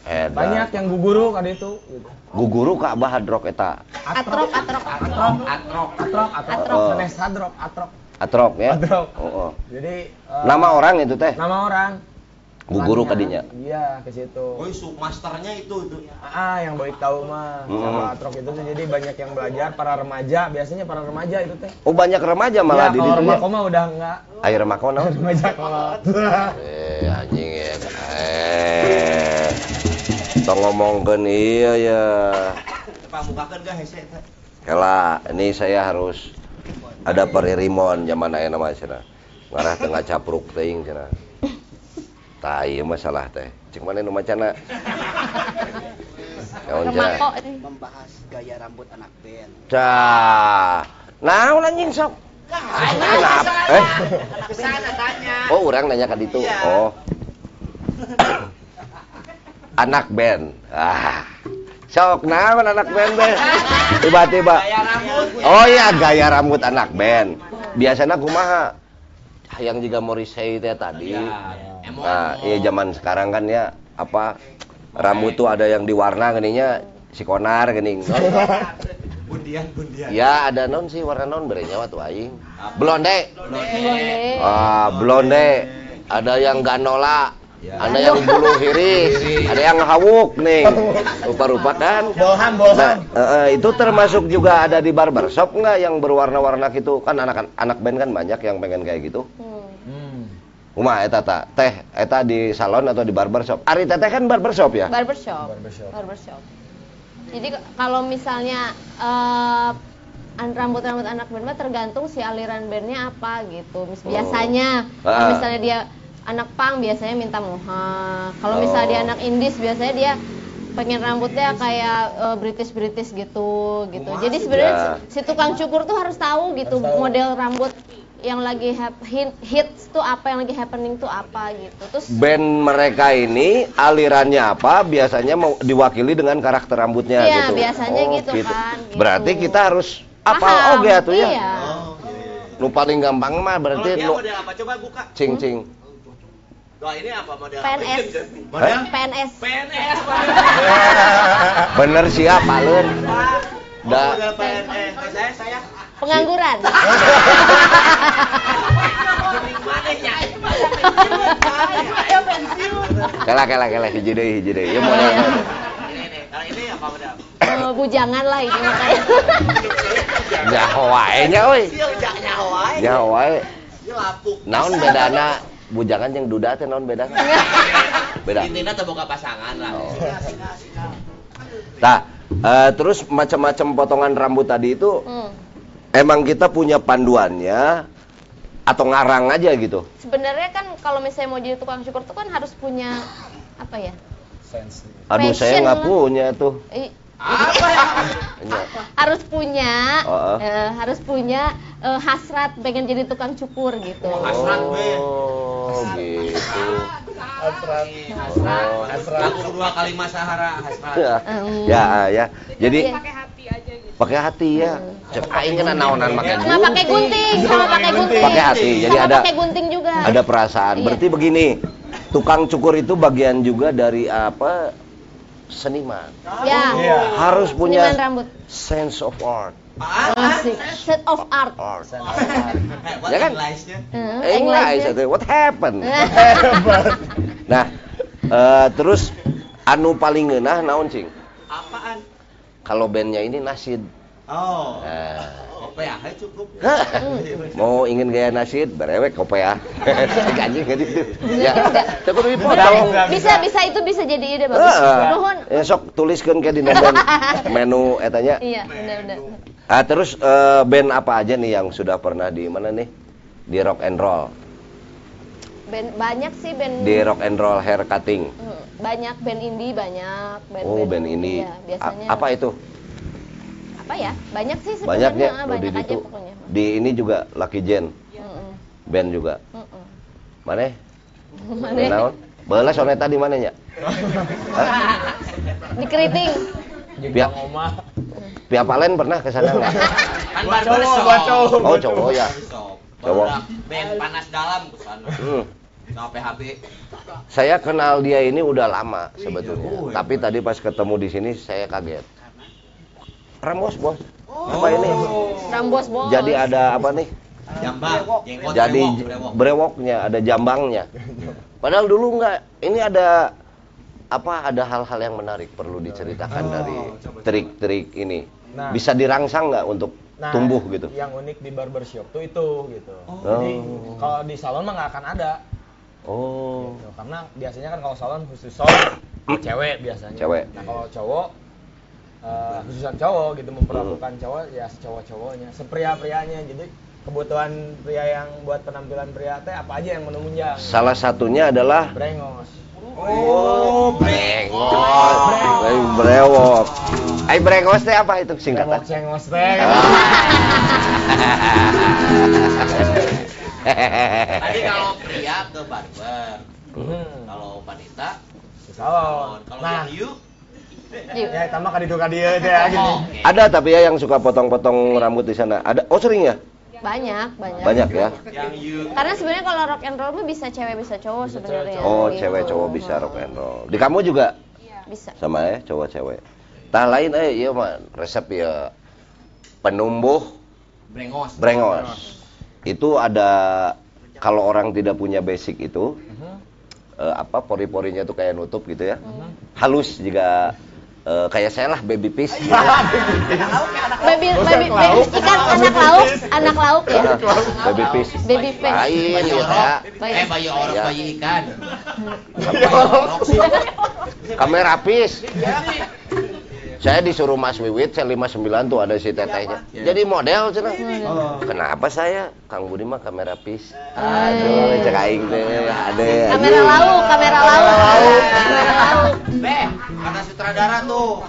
A: Edan.
E: banyak yang guguru kan itu gitu.
A: guguru ka Abah Hadrok eta
F: Atrok, atrok,
E: Atrok, atrok, atrok, atrok,
A: Atrok.
E: Hadrok, atrok.
A: Atrok ya
E: Atrok.
A: Oh, oh.
E: Jadi eh,
A: nama orang itu teh
E: nama orang. Pelannya.
A: kadinya
E: Iya, ke situ.
C: Oh, sub masternya itu itu.
E: Ah, yang boik tahu mah
A: Hmm.
E: sama atrok itu tuh jadi banyak yang belajar para remaja, biasanya para remaja itu teh.
A: oh banyak remaja malah
E: ya,
A: di
E: kalau
A: ditu
E: remaja
A: ya
E: mah udah enggak
A: air makon naon?
E: remaja kolot.
A: eh anjing ya eh tong ngomongkeun iya ya
C: Pamukakeun gak hese teh?
A: Kela, ini saya harus ada peririmon zaman aya nama cenah. Ngarah tengah capruk teuing cenah. Tah ieu masalah teh. Cek mana nu macana? Cenah?
F: Remako ini.
B: membahas gaya rambut anak band.
A: Dah. Naon anjing sok? Kenapa? Eh?
B: Ke sana tanya.
A: Oh, orang nanya ke ditu. Oh. anak band. Ah. Sok naon anak band be? Tiba-tiba. Oh iya gaya rambut anak band. Biasanya kumaha? Yang juga Morrissey teh tadi. Nah, iya zaman sekarang kan ya apa rambut tuh ada yang diwarna geninya si konar gening.
C: Bundian bundian.
A: Ya ada non sih warna non berenyawa tuh aing. Blonde.
F: Blonde.
A: Ah, blonde. Ada yang ganola. Ada yang bulu hiris, ada yang hawuk nih. Rupa-rupa kan.
E: Bolhan,
A: Nah,
E: bolhan.
A: eh, eh, itu termasuk juga ada di barbershop nggak yang berwarna-warna gitu? Kan anak anak band kan banyak yang pengen kayak gitu.
F: Hmm.
E: Hmm.
A: Uma eta ta, teh eta di salon atau di barbershop? Ari teteh kan barbershop ya?
F: Barbershop.
E: Barbershop.
F: Barbershop. Jadi kalau misalnya eh, an- rambut-rambut anak band mah tergantung si aliran bandnya apa gitu. Mis- Biasanya kalau
A: Ah.
F: misalnya dia anak pang biasanya minta moha. Kalau misalnya dia
A: Oh.
F: anak indis biasanya dia pengen rambutnya kayak eh, British British gitu gitu. Jadi sebenarnya si, si tukang cukur tuh harus tahu gitu
E: Harus tahu.
F: model rambut yang lagi hit, hits tuh apa yang lagi happening tuh apa gitu. Terus
A: Band mereka ini alirannya apa? Biasanya mau diwakili dengan karakter rambutnya
F: Iya,
A: gitu.
F: biasanya gitu kan, gitu.
A: Berarti kita harus apal oge atuh ya.
F: Iya.
C: Oh, iya.
A: Nu paling gampang mah berarti nu
C: model apa? Coba buka.
A: cing cing.
C: Doa ini apa model?
F: PNS.
C: Model
F: PNS.
C: PNS.
A: Bener siap Alun.
C: Da.
A: Da.
C: Model PNS. Saya saya
F: Pengangguran.
A: Kela kela kela hiji deui hiji deui. Ieu model.
C: Ini nih. Kalau ini apa model?
F: Eh, bujangan lah ini makanya.
A: Nyaho wae nya euy.
C: Wae.
A: Wae. Naon bedana bujangan jeung duda teh naon bedana? Beda.
C: Intinya terbuka pasangan lah.
A: Oh. Nah, eh, terus macam-macam potongan rambut tadi itu
F: Hmm.
A: emang kita punya panduannya atau ngarang aja gitu.
F: Sebenarnya kan kalau misalnya mau jadi tukang syukur tuh kan harus punya apa ya?
E: Sense.
A: Aduh, saya
F: Passion
A: nggak punya tuh.
F: Eh,
C: Apa ya?
A: Iya.
F: harus punya
A: Heeh.
F: eh, harus punya eh, hasrat pengen jadi tukang cukur gitu.
C: Hasrat, be.
A: Oh, gitu.
E: Hasrat.
C: Hasrat.
A: Oh.
E: Hasrat.
C: Lagu kedua kalimat sahara hasrat.
A: Ya,
F: Hmm.
A: ya, ya. Jadi
F: Iya.
G: pakai hati aja gitu
A: pakai hati ya. Cek aing kana naonan make
F: Sama pakai gunting, sama pakai gunting.
A: Pakai hati. Jadi
F: Sama
A: ada
F: pakai gunting juga.
A: ada perasaan.
F: Iya.
A: Berarti begini, tukang cukur itu bagian juga dari apa? Seniman.
F: Ya.
E: Iya.
A: Harus punya
F: Seniman rambut.
A: sense of art.
F: Asik. Set of art.
A: Art. Ya kan?
C: English-nya.
F: Hmm,
A: Eh,
F: English
A: English itu. What happened? Nah, eh, terus anu paling ngeunah naon cing?
C: Apaan?
A: Kalau bandnya ini nasid.
C: Oh.
A: Nah,
C: Kopi ah cukup.
A: mau ingin gaya nasid, berewek kope ya. Gaji nggak gitu. Ya,
F: Enggak.
A: cukup
F: Bener,
A: dipotong.
F: bisa bisa itu bisa jadi ide bagus.
A: Heeh.
F: Nuhun.
A: Ya, sok tuliskan ke di band menu etanya.
F: Iya, benar benar.
A: Ah, terus eh, band apa aja nih yang sudah pernah di mana nih? Di rock and roll.
F: Band banyak sih band
A: Di rock and roll hair cutting.
F: Hmm, banyak band indie banyak band
A: Oh, band ini.
F: Iya, biasanya.
A: A- apa itu?
F: Apa ya? Banyak sih sebenarnya.
A: Banyaknya
F: ah, banyak
A: di
F: aja
A: situ.
F: pokoknya.
A: Di ini juga Lucky Jen,
F: Mm-mm,
A: band juga.
F: mm-mm.
A: Mana?
F: Mana?
A: Naon? Soneta di mana nya?
F: Di keriting.
A: Pihak-
E: Oma.
A: Pihak Palen pernah ke sana nggak?
C: Kan
E: cowok,
C: shop.
E: buat cowok.
A: Oh, cowok ya. Cowok.
C: Band panas dalam ke sana.
A: Hmm.
C: PHB.
A: Saya kenal dia ini udah lama sebetulnya.
C: Oh,
A: Tapi tadi pas ketemu di sini saya kaget. Ramos bos. Apa ini?
F: Rambos bos.
A: Jadi ada apa nih?
C: Jambang, jenggot
A: Jadi
C: brewok, brewok.
A: brewoknya, ada jambangnya. Padahal dulu nggak. Ini ada apa? Ada hal-hal yang menarik perlu diceritakan dari trik-trik ini.
E: Nah.
A: Bisa dirangsang nggak untuk
E: Nah,
A: tumbuh gitu?
E: Yang unik di barbershop tuh itu gitu.
A: Oh.
E: Jadi kalau di salon mah nggak akan ada.
A: Oh.
E: Gitu. Karena biasanya kan kalau salon khusus salon cewek biasanya.
A: Cewek.
E: Nah kalau cowok eh, khususan cowok gitu memperlakukan cowok ya cowok-cowoknya, sepria-prianya. Jadi kebutuhan pria yang buat penampilan pria teh apa aja yang menunjang.
A: Salah satunya adalah
E: Brengos.
C: Oh,
A: brengos. Ay, brewok. Ay brengos teh apa itu
E: Brengos
A: singkatan?
E: cengos teh.
C: Tadi kalau pria ke barber,
E: Hmm.
C: kalau wanita
E: salon.
C: kalau
E: Nah,
C: yang you
E: ya tambah teh ya gini.
C: Oh.
A: Ada tapi ya yang suka potong-potong rambut di sana. Ada. Oh sering ya?
F: Banyak, banyak.
A: Banyak ya.
C: Yang you
F: Karena sebenarnya kalau rock and roll mah bisa cewek bisa cowok
E: Bisa
F: sebenarnya.
A: Oh
F: gitu.
A: cewek cowok bisa rock and roll. Di kamu juga
F: Bisa.
A: sama ya cowok cewek. Tah lain eh iya mah resep ya penumbuh
C: brengos.
A: brengos. Itu ada kalau orang tidak punya basic itu
E: Mhm.
A: eh, apa pori-porinya tuh kayak nutup gitu ya. Halus juga eh, kayak saya lah baby fish.
F: Baby, baby, baby, ikan anak lauk, anak lauk ya.
A: baby fish.
F: Baby fish.
A: Lain ya.
C: Eh, bayi orang
A: Ya.
C: bayi ikan.
A: Kamera fish. Saya disuruh Mas Wiwit, saya 59 tuh ada si tetehnya. Jadi model cenah. Kenapa saya? Kang Budi mah kamera pis. Aduh, cek aing teh. Ade.
F: Kamera lauk, kamera lauk. Kamera lauk.
C: Beh, kata sutradara tuh.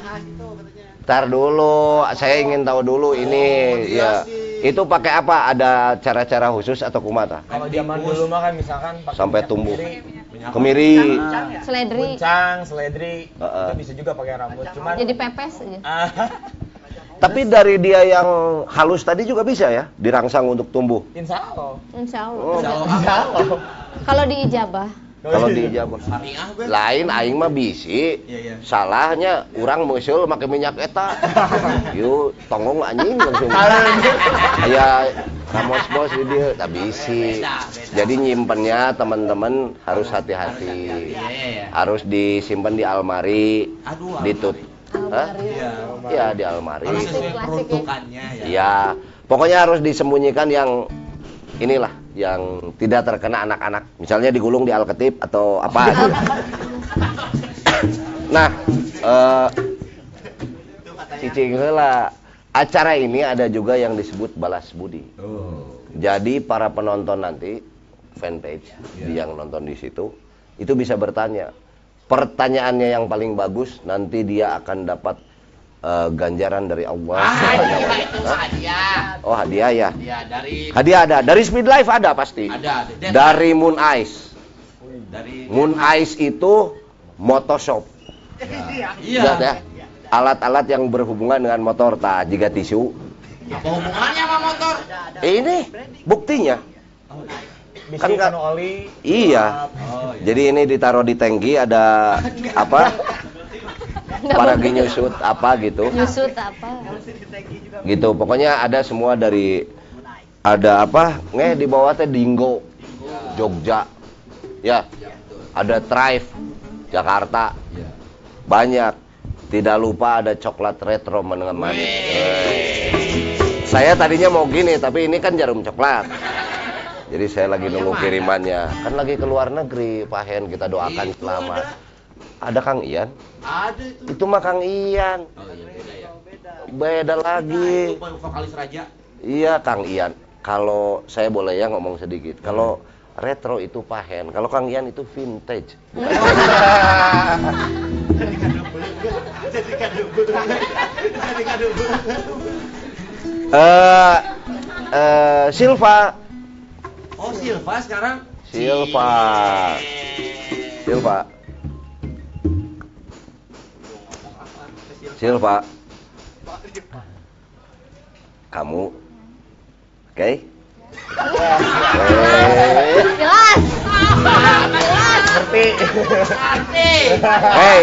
A: Ntar dulu, saya ingin tahu dulu ini ya. Itu pakai apa? Ada cara-cara khusus atau kumata?
E: Kalau zaman dulu mah kan misalkan pakai
A: Sampai
E: minyak
A: tumbuh.
E: kemiri,
A: Kemiri.
E: nah,
F: Seledri.
E: Guncang, seledri,
A: Heeh.
E: itu bisa juga pakai rambut. Cuman
F: Jadi pepes aja.
E: Ah,
A: Tapi dari dia yang halus tadi juga bisa ya, dirangsang untuk tumbuh.
E: insya Allah.
F: Insya Allah.
A: Oh.
E: Insya Allah.
F: Kalau di ijabah.
A: Kalau di Jawa.
C: Samiah, Beh.
A: Lain aing mah bisi.
C: Iya, iya.
A: Salahnya urang meuseul make minyak eta. Yuk, tonggong anjing langsung. Aya Ramos bos di dia tak bisi. Jadi nyimpennya teman-teman harus hati-hati.
C: Iya, iya, iya.
A: Harus disimpan di almari,
C: Aduh,
A: ditut.
F: Almari.
C: Iya.
A: Iya, di almari.
F: Ya.
C: ya.
A: Iya. Pokoknya harus disembunyikan yang inilah yang tidak terkena anak-anak. Misalnya digulung di Alketip atau apa gitu. Nah, eh cicing heula. Acara ini ada juga yang disebut balas budi. Jadi para penonton nanti fanpage di yang nonton di situ itu bisa bertanya. Pertanyaannya yang paling bagus nanti dia akan dapat eh, ganjaran dari Allah.
C: Ah,
A: wa
C: iya, itu
A: Hah?
C: hadiah.
A: Oh hadiah ya.
C: Hadiah dari
A: Hadiah ada. Dari Speed Life ada pasti.
C: ada
A: Dari Moon Ice.
C: dari
A: Moon Ice itu motoshop.
C: Iya.
A: Lihat ya. Alat-alat yang berhubungan dengan motor tak jika tisu.
C: Apa hubungannya sama motor?
A: Eh, ini buktinya. Kan
E: kan oli.
A: Iya.
C: Oh, iya.
A: Jadi ini ditaruh di tangki ada apa? Para nyusut apa gitu.
F: Nyusut apa?
A: Gitu. Pokoknya ada semua dari ada apa? Nge di bawah teh Dinggo. Jogja. Ya. ada Thrive Jakarta. Banyak. Tidak lupa ada coklat retro menengah manis. Saya tadinya mau gini, tapi ini kan jarum coklat. Jadi saya lagi nunggu kirimannya. Kan lagi ke luar negeri, Pak Hen, kita doakan selamat. Ada Kang Ian?
C: Ada itu.
A: Itu mah Kang Ian.
C: Oh iya beda ya.
A: Beda lagi.
C: Itu vokalis raja.
A: Iya Kang Ian. Kalau saya boleh ya ngomong sedikit. Kalau retro itu Pak Hen, kalau Kang Ian itu vintage. Eh eh Silva,
C: Oh Silva sekarang.
A: Silva. Silva. Silva. Kamu Oke? Eh,
F: Jelas.
A: Hei,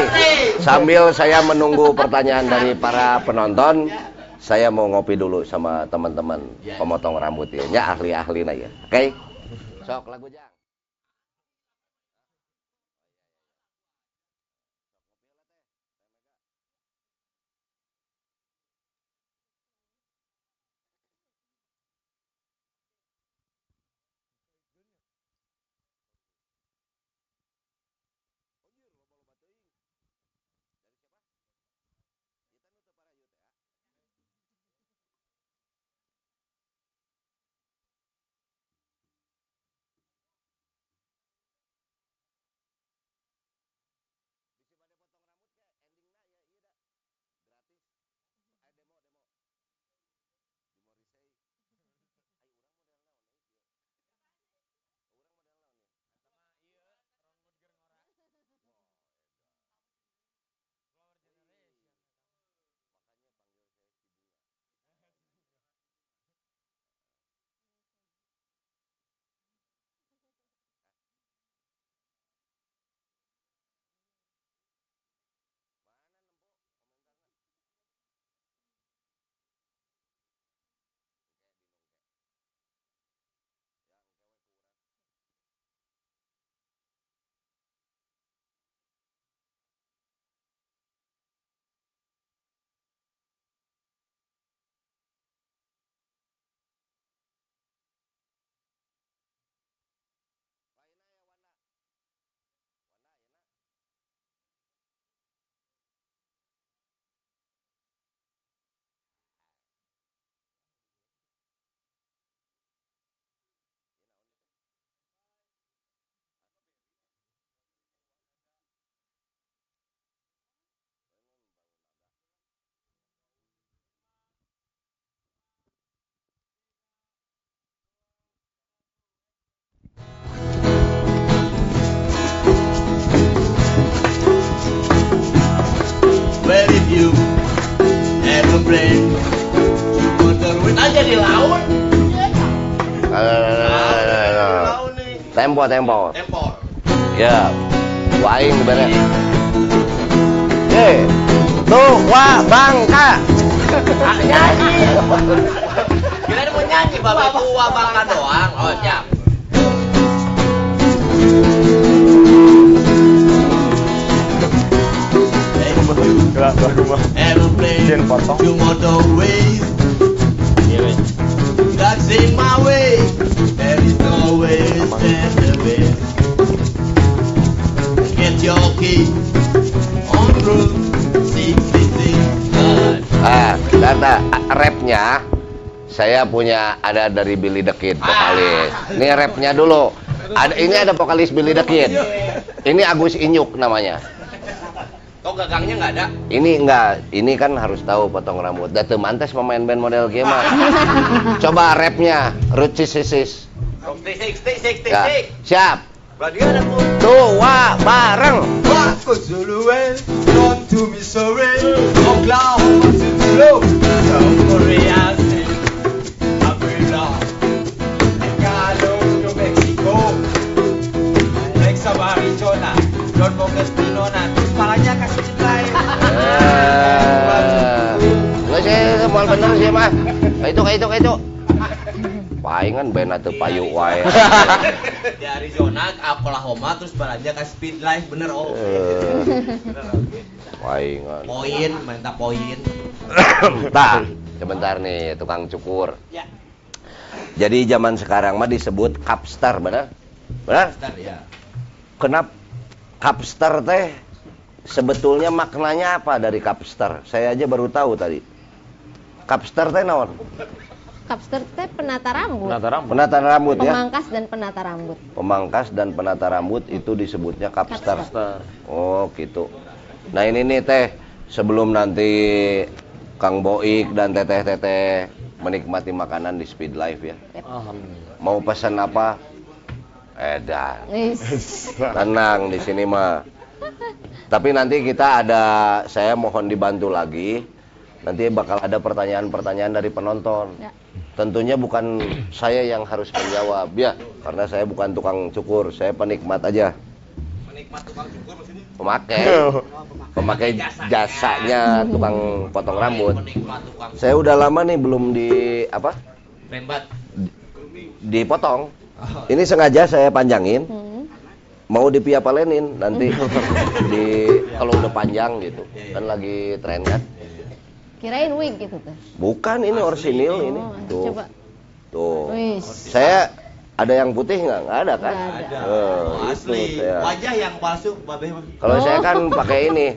A: sambil saya menunggu pertanyaan dari para penonton, saya mau ngopi dulu sama teman-teman pemotong rambut ya, ahli-ahli nah ya. Oke? Sok lagu
C: Motorway aja di laut. Laut nih.
A: Tempo, tempo.
C: Tempo.
A: Ya. Waing bener. Eh, tuh, wah, bangka.
C: Ah, nyanyi. Kira mau nyanyi babe tua bangka doang. Oh, siap. Aeroplane to motorways. That's in my way. There is no way to stand the way. Get your key on route 66. God.
A: Ah, data rapnya saya punya ada dari Billy the Kid vokalis. Ini rapnya dulu. Ada ini ada vokalis Billy the Kid. Ini Agus Inyuk namanya.
C: Kok gagangnya nggak ada?
A: Ini enggak, ini kan harus tahu potong rambut. Datu mantes pemain band model game. Coba rapnya, Ruci Sisis.
C: Stick,
A: Ya, siap. Tua bareng.
C: Zuluel, gone to Mexico, nilai.
A: Enggak sih, mau bener sih mah. Kayak itu, kayak itu, kayak itu. paingan bena teu payu wae.
C: Di Arizona ke Oklahoma terus balanja ke Speed Life bener oh.
A: Eh,
C: Bener
A: paingan.
C: Poin, minta poin.
A: Tah, sebentar nih tukang cukur.
B: Ya.
A: Jadi zaman sekarang mah disebut capstar, benar? Benar?
C: Bentar ya.
A: Kenapa capstar teh sebetulnya maknanya apa dari capstar? Saya aja baru tahu tadi. Capstar teh naon?
F: Kapster teh penata rambut.
A: Penata rambut ya.
F: Pemangkas dan penata rambut.
A: Pemangkas dan penata rambut itu disebutnya capstar. Oh, gitu. Nah, ini nih teh sebelum nanti Kang Boik dan teteh-teteh menikmati makanan di Speed Life ya. Mau pesan apa? Edan. Tenang di sini mah. Tapi nanti kita ada, saya mohon dibantu lagi. Nanti bakal ada pertanyaan-pertanyaan dari penonton.
F: Ya.
A: Tentunya bukan saya yang harus menjawab ya, karena saya bukan tukang cukur, saya penikmat aja,
C: Menikmat tukang cukur maksudnya.
A: pemakai, pemakai jasanya tukang potong rambut. Saya udah lama nih belum di apa?
C: rembat.
A: Dipotong. Ini sengaja saya panjangin.
F: Hmm.
A: Mau dipiapalenin nanti di kalau udah panjang gitu. Kan lagi tren kan?
F: Kirain wig gitu tuh.
A: bukan ini orsinil ini.
F: Oh,
A: tuh.
F: Coba.
A: tuh.
F: Wis.
A: saya ada yang putih nggak? Nggak ada kan?
F: Nggak ada.
A: Eh,
C: Oh,
A: itu
C: asli.
A: saya.
C: Wajah yang palsu,
A: kalau saya
F: Oh.
A: kan pakai ini.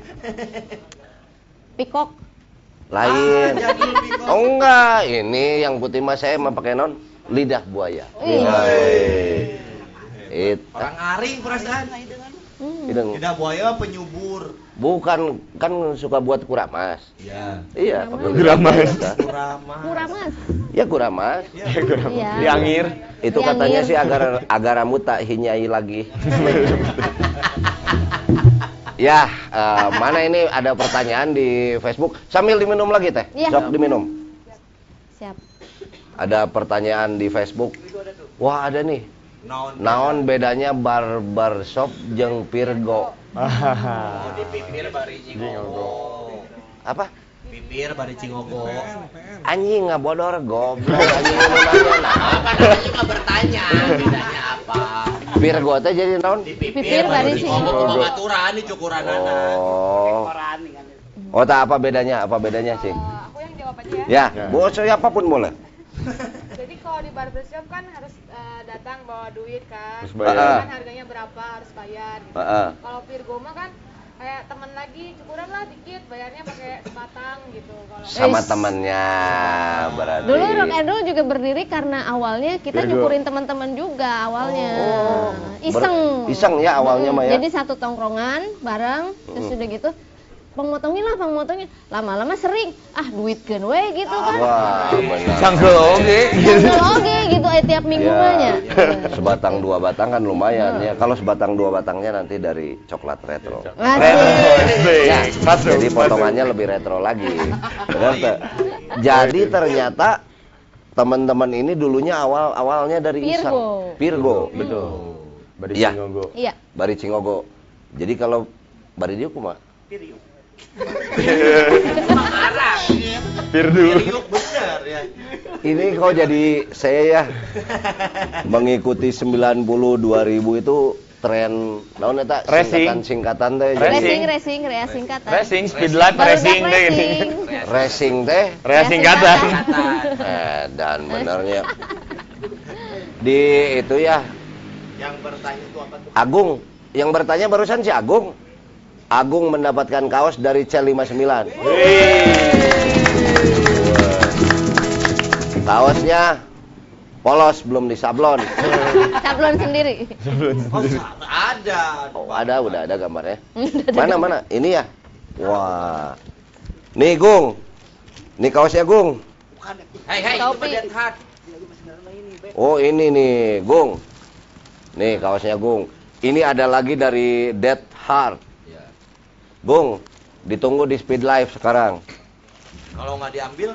F: Pikok.
A: lain.
C: Ah,
A: oh enggak ini yang putih mah saya mah pakai non. Lidah buaya.
F: Wih.
A: Itu
C: Orang aring perasaan.
F: Hmm.
A: Hidung.
C: Tidak buaya penyubur.
A: bukan kan suka buat kuramas
C: Iya.
A: iya
H: Kuramas.
A: buaya.
C: Kurama.
F: Murah mas.
A: ya kuramas
F: Iya.
H: Diangir.
A: Itu
F: Yang
A: katanya sih agar agar rambut tak hinyai lagi. ya, eh, mana ini ada pertanyaan di Facebook. Sambil diminum lagi teh.
F: Iya.
A: Sok diminum.
F: Siap.
A: Ada pertanyaan di Facebook. Wah, ada nih.
C: Naon.
A: Naon bedanya barber shop jeung Virgo?
C: Oh, di pipir bari cingogo.
A: Apa?
C: Pipir bari cingogo.
A: Anjing ngabodor goblok anjing nu nanya nah.
C: Apa namanya juga bertanya bedanya apa?
A: Virgo teh jadi naon?
C: Di
F: Pipir
C: pipir
F: bari
C: cingogo pematuran di cukuran anak.
A: Oh.
B: Kan.
A: Oh, tak apa bedanya? Apa bedanya sih?
G: Aku yang jawab aja ya.
A: Ya, boleh siapa pun boleh.
G: Jadi kalau di barbershop kan harus eh, datang bawa duit kan.
H: Terus bayar.
G: Kan harganya berapa harus bayar gitu.
A: Heeh.
G: Kalau Virgo mah kan kayak temen lagi cukuran lah dikit bayarnya pakai sebatang gitu. Kalau
A: sama
F: Wis.
A: temannya berarti.
F: Dulu rock and roll juga berdiri karena awalnya kita
H: Virgo.
F: nyukurin teman-teman juga awalnya.
A: Oh.
F: Iseng.
A: Ber- iseng ya awalnya mah ya?
F: Jadi satu tongkrongan bareng terus
A: Mm.
F: udah gitu pemotongin lah pemotongin lama-lama sering ah duit kan we gitu kan
A: Wah, benar.
H: Sanggel oge.
F: Sambil oge gitu eh, tiap minggu nya.
A: Ya, sebatang dua batang kan lumayan ya. Kalau sebatang dua batangnya nanti dari coklat retro.
F: Asik.
A: Ya,
H: Masuk,
A: jadi potongannya lebih retro lagi. Jadi ternyata teman-teman ini dulunya awal awalnya dari
F: Virgo.
A: iseng. Virgo.
H: Betul. Bari
A: Iya.
H: Cingogo.
F: Iya.
A: Bari Cingogo. Jadi kalau Bari dia kumaha?
H: Pirdu.
C: Yuk bener ya.
A: Ini kok jadi saya ya mengikuti 90 2000 itu tren naon eta
H: Racing.
A: singkatan singkatan teh
F: Racing, racing, rea singkatan.
H: Racing, speed light,
F: Barudak
H: racing ini.
F: racing.
A: racing teh
H: Rea singkatan.
A: eh dan benernya di itu ya
C: Yang bertanya itu apa tuh?
A: Agung yang bertanya barusan si Agung Agung mendapatkan kaos dari C59 kaosnya polos belum disablon
F: Sablon sendiri.
C: Oh, ada.
A: Oh, ada, udah ada gambarnya. Mana mana? Ini ya. Wah. Nih, Gung. Nih kaosnya, Gung.
C: Hei, hei.
A: Oh, ini nih, Gung. Nih kaosnya, Gung. Ini ada lagi dari Dead Heart. Gung, ditunggu di Speed Life sekarang.
C: Kalau nggak diambil,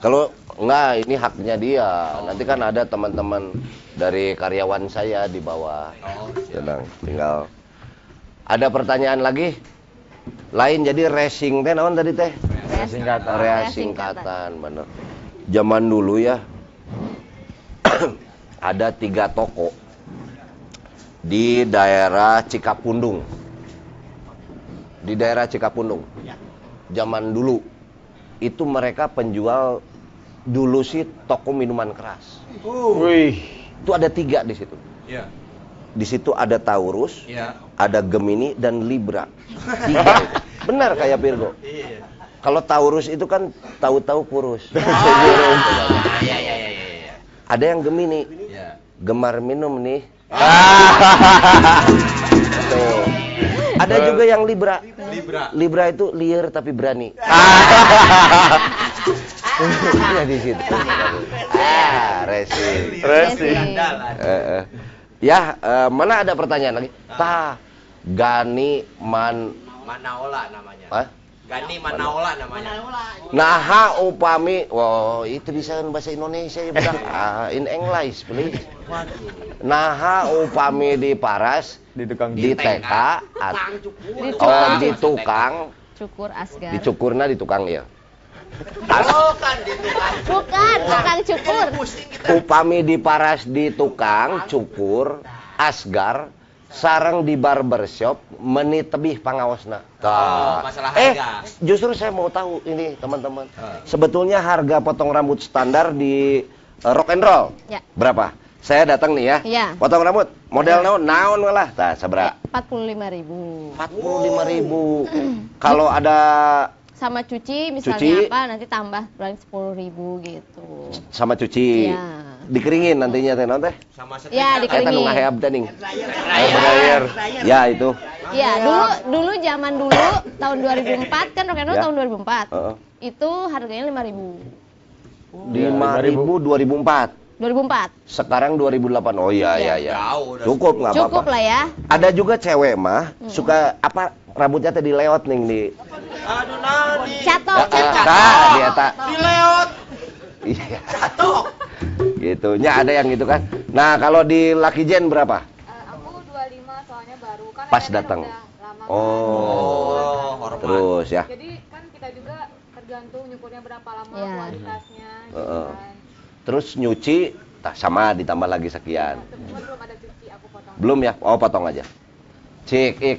A: Kalau enggak, ini haknya dia. Nanti kan ada teman-teman dari karyawan saya di bawah.
C: Oh,
A: Tenang, tinggal. Ada pertanyaan lagi? Lain jadi racing teh naon tadi teh?
H: Singkatan.
A: Area
F: Area
A: singkatan, bener. Zaman dulu ya, ada tiga toko di daerah Cikapundung. Di daerah Cikapundung. Zaman dulu itu mereka penjual dulu sih toko minuman keras.
E: Wih.
A: Itu ada tiga di situ.
C: Iya.
A: Di situ ada Taurus,
C: Iya.
A: ada Gemini dan Libra. Tiga itu. Benar kayak Virgo.
C: Iya.
A: Kalau Taurus itu kan tahu-tahu kurus.
C: Iya iya iya iya iya.
A: Ada yang Gemini,
C: Iya.
A: gemar minum nih. Tuh. Ada juga yang Libra.
C: Libra.
A: Libra itu liar tapi berani. Ya di situ. Ah, resi.
E: Resi.
A: Eh, eh. Ya, eh, mana ada pertanyaan lagi? Ta, Gani Man,
C: Manaola namanya.
A: Hah?
C: Gani Manaola namanya.
A: Naha upami, wow itu bisa bahasa Indonesia ya budak. Ah, in English please. Naha upami di paras,
E: Di tukang
A: di TK, at-
F: Di
A: oh
F: tukang.
A: di tukang,
F: Cukur asgar.
A: dicukurna di tukang ya.
C: Oh kan di tukang.
F: Bukan, tukang cukur.
C: Kita.
A: Upami di paras di tukang, cukur, asgar, sarang di barbershop, menit tebih pangawasna.
C: Oh, masalah
A: eh,
C: harga.
A: justru saya mau tahu ini teman-teman.
C: Ah.
A: Sebetulnya harga potong rambut standar di eh, rock and roll
F: Ya.
A: berapa? Saya datang nih ya.
F: Iya.
A: Potong rambut, model naon? Naon lah. Tah, sabra?
F: Empat puluh lima ribu.
A: 45.000 ribu. Kalau ada
F: Sama cuci misalnya
A: Cuci.
F: apa nanti tambah paling sepuluh ribu gitu.
A: sama cuci,
F: Iya.
A: Dikeringin nantinya teh teh?
C: Sama
F: Ya, dikeringin.
A: Eta ngaheab teh ning.
C: Dryer.
A: Ya itu.
F: Iya, dulu dulu zaman dulu tahun 2004 kan rock and roll
A: Ya.
F: tahun 2004.
A: Heeh.
F: Itu harganya lima ribu.
A: 5000 2004.
F: 2004.
A: Sekarang 2008. Oh iya iya iya.
C: Udah
A: Cukup nggak apa-apa.
F: Cukup lah ya.
A: Ada juga cewek mah suka apa rambutnya teh dileot ning di
C: Aduh nani.
F: Catok,
A: Ah, ah,
F: catok.
A: tah, dia tak
C: Dileot.
A: Iya
C: Catok.
A: gitu nya ada yang gitu kan nah kalau di Lucky Gen berapa
G: Eh, aku 25 soalnya baru kan
A: Pas datang.
G: kan.
C: Oh, hormat.
A: terus ya
G: Jadi kan kita juga tergantung nyukurnya berapa lama
F: Iya.
G: kualitasnya gitu
A: Heeh.
G: kan.
A: terus nyuci tak sama ditambah lagi sekian
G: Cuma belum ada cuci aku potong.
A: belum ya oh potong aja cik ik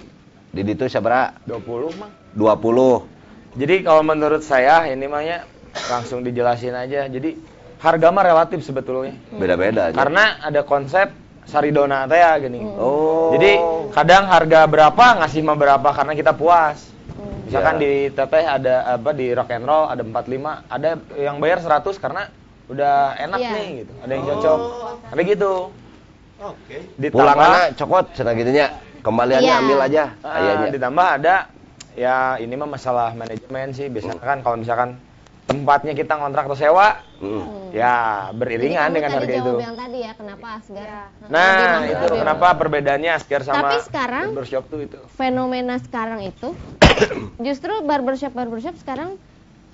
A: di itu sabra
E: 20 mang.
A: 20
E: Jadi kalau menurut saya ini mahnya langsung dijelasin aja. Jadi harga mah relatif sebetulnya.
A: beda-beda aja.
E: Karena ada konsep saridona teh ya gini.
A: oh
E: Jadi kadang harga berapa ngasih mah berapa karena kita puas. Misalkan
A: Ya.
E: di teteh ada apa di rock and roll ada 45, ada yang bayar 100 karena udah enak
F: Iya.
E: nih gitu. Ada yang cocok. Ada gitu.
C: Oke.
E: Ditambah
A: pulangannya cokot cenah gitunya kembaliannya
F: Iya.
A: ambil aja ayahnya
E: ditambah ada ya ini mah masalah manajemen sih biasanya kan kalau misalkan tempatnya kita ngontrak atau sewa
A: Hmm.
E: ya beriringan
F: Jadi
E: dengan harga
F: tadi
E: itu
F: yang tadi ya kenapa asgar?
G: Iya.
F: Lebih
E: nah
F: mahal,
E: itu
F: lebih
E: kenapa perbedaannya Asker sama
F: Tapi sekarang-
E: barbershop tuh itu
F: fenomena sekarang itu justru barbershop barbershop sekarang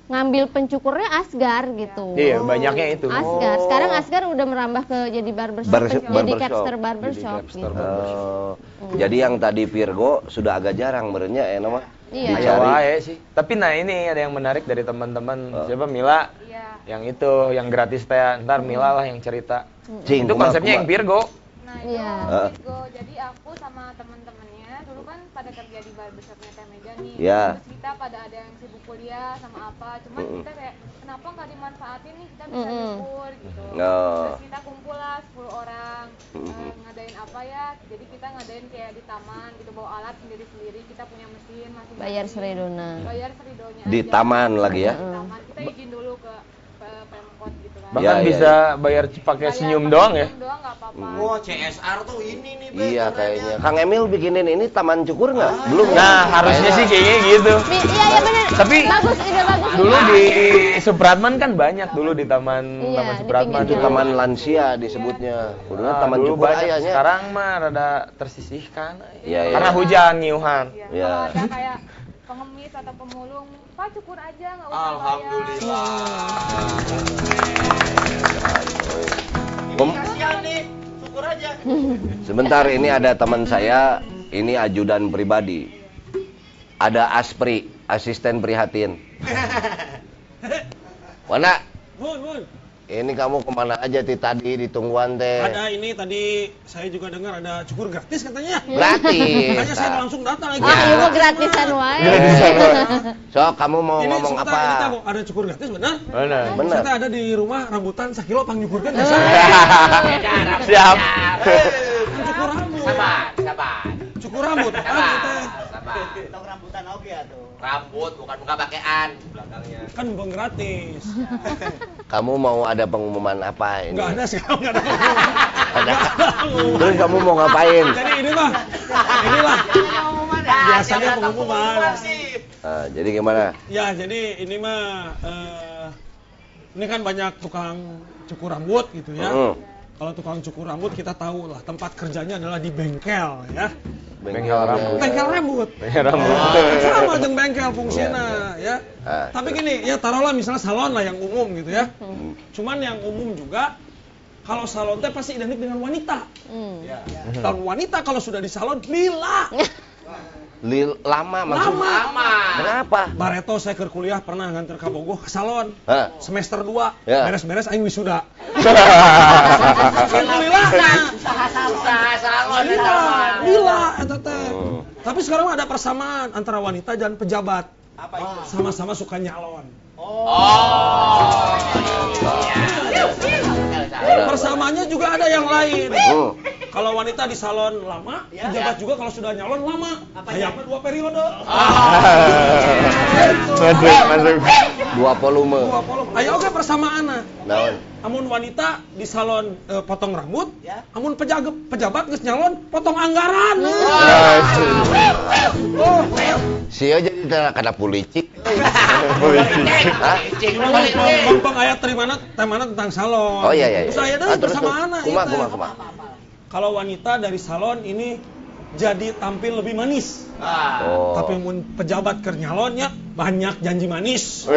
F: ngambil pencukurnya Asgar gitu.
E: iya banyaknya itu
F: Asgar. Sekarang Asgar udah merambah ke jadi barbershop,
A: Bar-
F: jadi
A: barbershop.
F: capster barbershop
E: Jadi capster
F: gitu.
A: Oh, jadi yang tadi Virgo sudah agak jarang merenya ya nama
F: Iya.
A: Dicari
E: wae sih tapi nah ini ada yang menarik dari teman-teman
A: Oh.
E: siapa Mila
G: Iya.
E: yang itu yang gratis teh ntar Mila lah yang cerita
A: Cing,
E: itu konsepnya yang. Virgo
G: Nah, itu
F: Iya.
G: Virgo. Jadi aku sama teman-temannya dulu kan pada kerja di barbershopnya Teh Mega nih.
A: Iya.
G: Terus kita pada ada yang sibuk kuliah sama apa. Cuman
A: Mm-mm.
G: kita kayak kenapa nggak dimanfaatin nih kita bisa
F: Mm-mm.
G: nyukur gitu.
A: Oh.
G: Terus kita kumpul lah 10 orang eh,
A: Mm-mm.
G: ngadain apa ya? Jadi kita ngadain kayak di taman gitu bawa alat sendiri-sendiri. Kita punya mesin masing-masing.
F: Bayar seridona.
G: Bayar seridonya.
A: Di
G: aja.
A: taman lagi ya?
G: Di taman. Kita izin dulu ke, Pemkot gitu kan.
E: bahkan
A: Ya, ya,
E: bisa bayar pakai senyum doang ya
G: Senyum doang apa-apa.
C: Wah, CSR tuh ini nih, Be,
A: Iya kayaknya. Kang Emil bikinin ini taman cukur nggak? Belum. ya?
E: nah harusnya sih kayaknya gitu
F: Iya iya benar.
E: Tapi-
F: bagus ide bagus.
E: dulu di Supratman kan banyak dulu di taman
F: Iya,
E: taman
F: di
E: Supratman
A: Itu taman lansia disebutnya. Dulu
E: Nah,
A: taman
E: dulu
A: cukur
E: banyak.
A: ayahnya.
E: sekarang mah rada tersisihkan
A: Iya, iya.
E: karena hujan nyiuhan
G: Iya.
A: Iya.
G: Kalau ada kayak pengemis atau pemulung, Pak cukur aja nggak usah bayar.
C: Alhamdulillah.
A: Pem-
C: Kasihan nih, syukur aja.
A: Sebentar ini ada teman saya, ini ajudan pribadi. Ada Aspri, asisten prihatin. Mana? Ini kamu ke mana aja ti tadi ditungguan teh?
I: Ada ini tadi saya juga dengar ada cukur gratis katanya.
A: Gratis.
I: Makanya saya langsung datang lagi.
F: Ah, ieu mah gratisan wae.
A: So, kamu mau
I: ini
A: ngomong
I: sebentar, ini
A: apa?
I: mau ada cukur gratis benar?
H: Benar.
I: Saya teh ada di rumah rambutan sakilo pang nyukurkeun biasa.
H: Siap.
I: Kan cukur rambut.
C: Sabar, sabar.
I: Cukur rambut. Ah, gitu.
C: Sabar.
B: Tong rambutan oke atuh.
C: Rambut bukan muka pakaian belakangnya.
I: Kan mumpung gratis.
A: Kamu mau ada pengumuman apa ini?
I: Enggak ada sekarang enggak ada.
A: Ada. Terus kamu mau ngapain?
I: Jadi ini mah inilah biasanya pengumuman.
A: Ah, jadi gimana?
I: Ya, jadi ini mah eh, ini kan banyak tukang cukur rambut gitu ya.
A: Mm.
I: Kalau tukang cukur rambut kita tahu lah tempat kerjanya adalah di bengkel ya.
H: Bengkel rambut.
I: Bengkel rambut.
H: Bengkel rambut.
I: Sama dengan bengkel fungsinya ya.
A: Ah,
I: Tapi gini, ya taruhlah misalnya salon lah yang umum gitu ya. Cuman yang umum juga kalau salon teh pasti identik dengan wanita.
F: Hmm.
I: Dan wanita kalau sudah di salon lila.
A: Lil, lama maksudnya?
I: Lama.
A: Kenapa?
I: Bareto saya ke kuliah pernah nganter ke Bogoh ke salon.
A: Hah?
I: Semester 2,
A: Ya.
I: beres-beres aing wisuda.
C: Alhamdulillah. Usaha salon di
I: Lila,
C: salon.
I: lila eta teh.
A: Hmm.
I: Tapi sekarang ada persamaan antara wanita dan pejabat.
B: Apa itu?
I: Sama-sama suka nyalon.
C: Oh.
A: Benar,
I: Persamaannya juga ada yang lain.
A: Hmm.
I: Kalau wanita di salon lama,
B: Ya.
I: pejabat juga kalau sudah nyalon lama. Apa dua periode?
H: Masuk, masuk.
A: Dua volume.
I: Dua volume. Ayo oke persamaan.
A: Naon?
I: Amun wanita di salon eh, potong rambut,
B: Ya.
I: amun pejabat pejabat geus nyalon potong anggaran.
A: Oh, Sia jadi teh kada pulicik. Hah?
I: Bang ayat dari mana? Teh mana tentang salon.
A: Oh iya iya. iya.
I: Terus aya
A: Ah,
I: deui
A: terus,
I: persamaan.
A: terus. Kuma kuma kuma.
I: Kalau wanita dari salon ini jadi tampil lebih manis.
A: Oh.
I: Tapi mun pejabat keur nyalonnya banyak janji manis.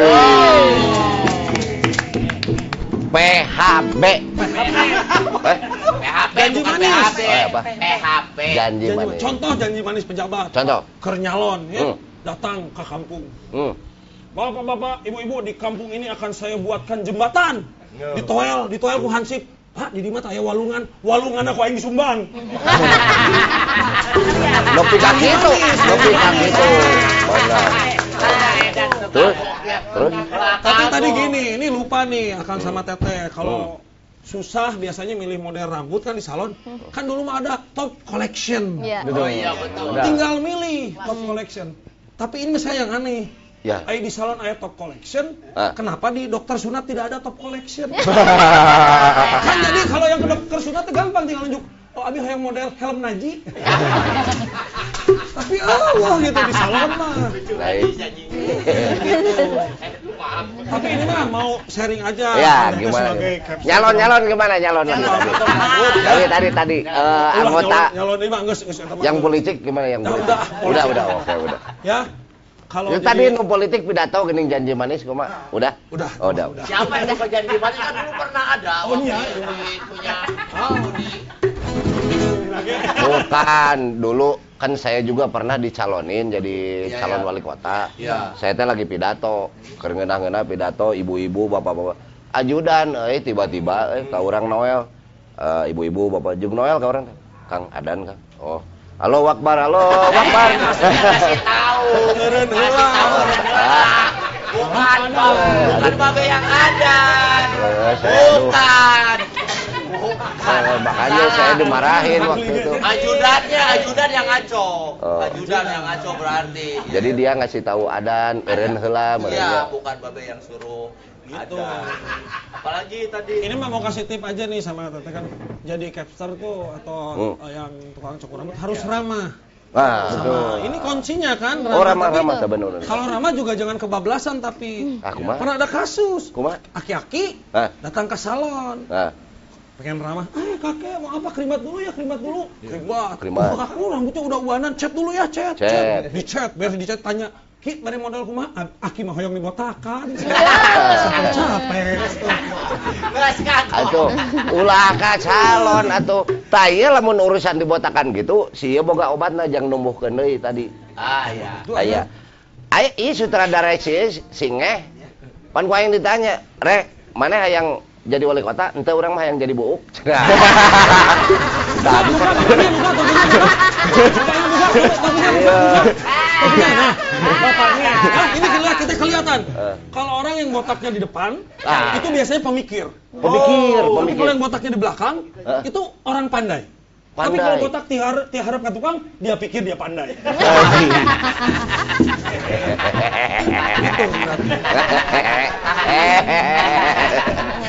A: PHB. Eh?
C: PHP
I: Janji
C: bukan
I: manis.
C: PHP.
A: Oh, apa?
C: PHP.
A: Janji
I: Janji-
A: manis.
I: Contoh janji manis pejabat.
A: Contoh.
I: Keur nyalon ya.
A: Hmm.
I: Datang ke kampung.
A: Hmm.
I: Bapak-bapak, ibu-ibu di kampung ini akan saya buatkan jembatan. Di toel, di toel ku hansip. Pak, di mata aya walungan. Walungan aku aing disumbang.
A: Nepi ka kitu, nepi ka kitu. Benar. Terus, terus.
I: Tapi tadi gini, ini lupa nih akan sama Teteh. Kalau susah biasanya milih model rambut kan di salon. Kan dulu mah ada top collection.
F: Iya.
C: Oh iya betul.
I: Tinggal milih top collection. Tapi ini saya yang aneh.
A: Ya.
I: Ay di salon ada top collection.
A: Ah.
I: Kenapa di dokter sunat tidak ada top collection? kan jadi kalau yang ke dokter sunat gampang tinggal nunjuk. Oh, abi yang model helm Naji. Tapi Allah gitu di salon mah.
A: Baik.
I: Tapi ini mah mau sharing aja.
A: Ya, gimana?
I: sebagai caption.
A: Nyalon nyalon gimana nyalon tadi? Tadi tadi eh, anggota
I: nyalon, nyalon
A: yang politik gimana yang
I: Ya,
A: politik?
I: udah,
A: udah, oke, udah.
I: Ya. Kalau
A: Yang
I: jadi-
A: tadi nu politik pidato geuning janji manis kumaha? Udah?
I: udah.
A: Oh, udah.
C: Siapa yang suka janji manis kan dulu pernah ada.
I: Oh, iya.
C: waktu Punya.
I: Lagi.
A: Bukan, dulu kan saya juga pernah dicalonin jadi
C: Iya,
A: calon
C: iya.
A: wali kota.
C: Iya.
A: Saya teh lagi pidato, keur ngeunah-ngeunah pidato ibu-ibu, bapak-bapak. Ajudan, eh tiba-tiba eh ka urang Noel. Eh, ibu-ibu, bapak jeung Noel ka urang. Kang Adan Kang. Oh. Halo Wakbar, halo Wakbar.
C: Kasih tahu.
I: Heula.
A: Ah.
C: Bukan babe, bukan babe yang ada.
A: Eh.
C: Bukan. Bukan.
A: Eh, makanya saya dimarahin waktu itu.
C: Ajudannya, ajudan yang ngaco.
A: Oh.
C: Ajudan yang ngaco berarti.
A: Jadi dia ngasih tahu Adan, eureun heula
C: Iya, bukan babe yang suruh.
I: Gitu.
C: Ada. Apalagi tadi.
I: Ini mah mau kasih tip aja nih sama Teteh kan. Jadi capster tuh atau
A: Hmm.
I: yang tukang cukur rambut harus ramah.
A: Nah,
I: Sama
A: aduh.
I: ini kuncinya kan
A: Oh, ramah
I: tapi
A: ramah teh bener.
I: Kalau ramah juga jangan kebablasan tapi
A: Ah, kumaha?
I: pernah ada kasus
A: Kumaha?
I: aki-aki
A: Hah?
I: datang ke salon
A: Nah,
I: pengen ramah, eh kakek mau apa keribat dulu ya keribat dulu, keribat,
A: Keribat.
I: Oh, kakak lu rambutnya udah uanan, cat dulu ya cat,
A: Cet.
I: di cat, biar di cat tanya, Ki, bari model kumaha? Aki mah hoyong dibotakan.
A: Ya.
I: Capek.
C: Geus
A: atuh ulah ka calon atuh tah ieu lamun urusan dibotakan gitu si ieu boga obatna jang numbuhkeun deui tadi.
C: Ah iya.
A: Aya. Aya ieu sutradara si ieu, si ngeh. Pan ku aing ditanya, "Rek, mana yang jadi wali kota, ente orang mah yang jadi buuk. Nah,
I: buka, bapaknya. Nah, bapaknya. Nah, ini kelihatan, kita kelihatan.
A: Eh.
I: Kalau orang yang botaknya di depan,
A: Ah.
I: itu biasanya pemikir.
A: Pemikir,
I: Tapi
A: pemikir.
I: kalau yang botaknya di belakang,
A: Eh.
I: itu orang pandai. Tapi
A: Pandai.
I: kalau botak tiharap, tiharap ke tukang, dia pikir dia pandai.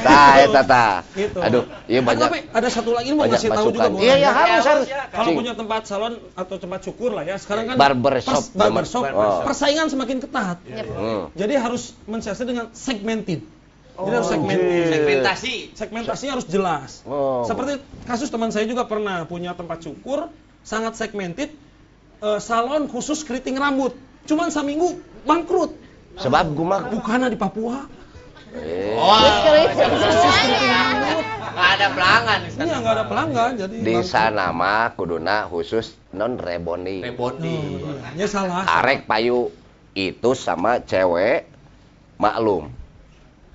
A: Tah, eta tah.
I: Gitu.
A: Aduh, iya banyak.
I: Tapi ada satu lagi mau ngasih tahu juga.
A: Iya, iya, harus, harus.
I: Kalau punya tempat salon atau tempat cukur lah ya, sekarang kan
A: Barbershop.
I: pers- barbershop,
A: Oh.
I: persaingan semakin ketat.
A: Hmm.
I: Jadi harus mensiasati dengan segmented. Jadi harus.
C: Segmentasi.
I: Segmentasinya harus jelas.
A: Oh.
I: Seperti kasus teman saya juga pernah punya tempat cukur sangat segmented eh, salon khusus keriting rambut. Cuman seminggu bangkrut.
A: Sebab gua mah
I: Bukan di Papua.
A: eh,
I: Khusus keriting rambut.
C: Nggak ada pelanggan di sana.
I: Iya nggak ada pelanggan jadi.
A: di sana mah kuduna khusus non rebonding.
C: Rebonding.
I: Oh, iya. Ya salah.
A: Arek payu itu sama cewek maklum.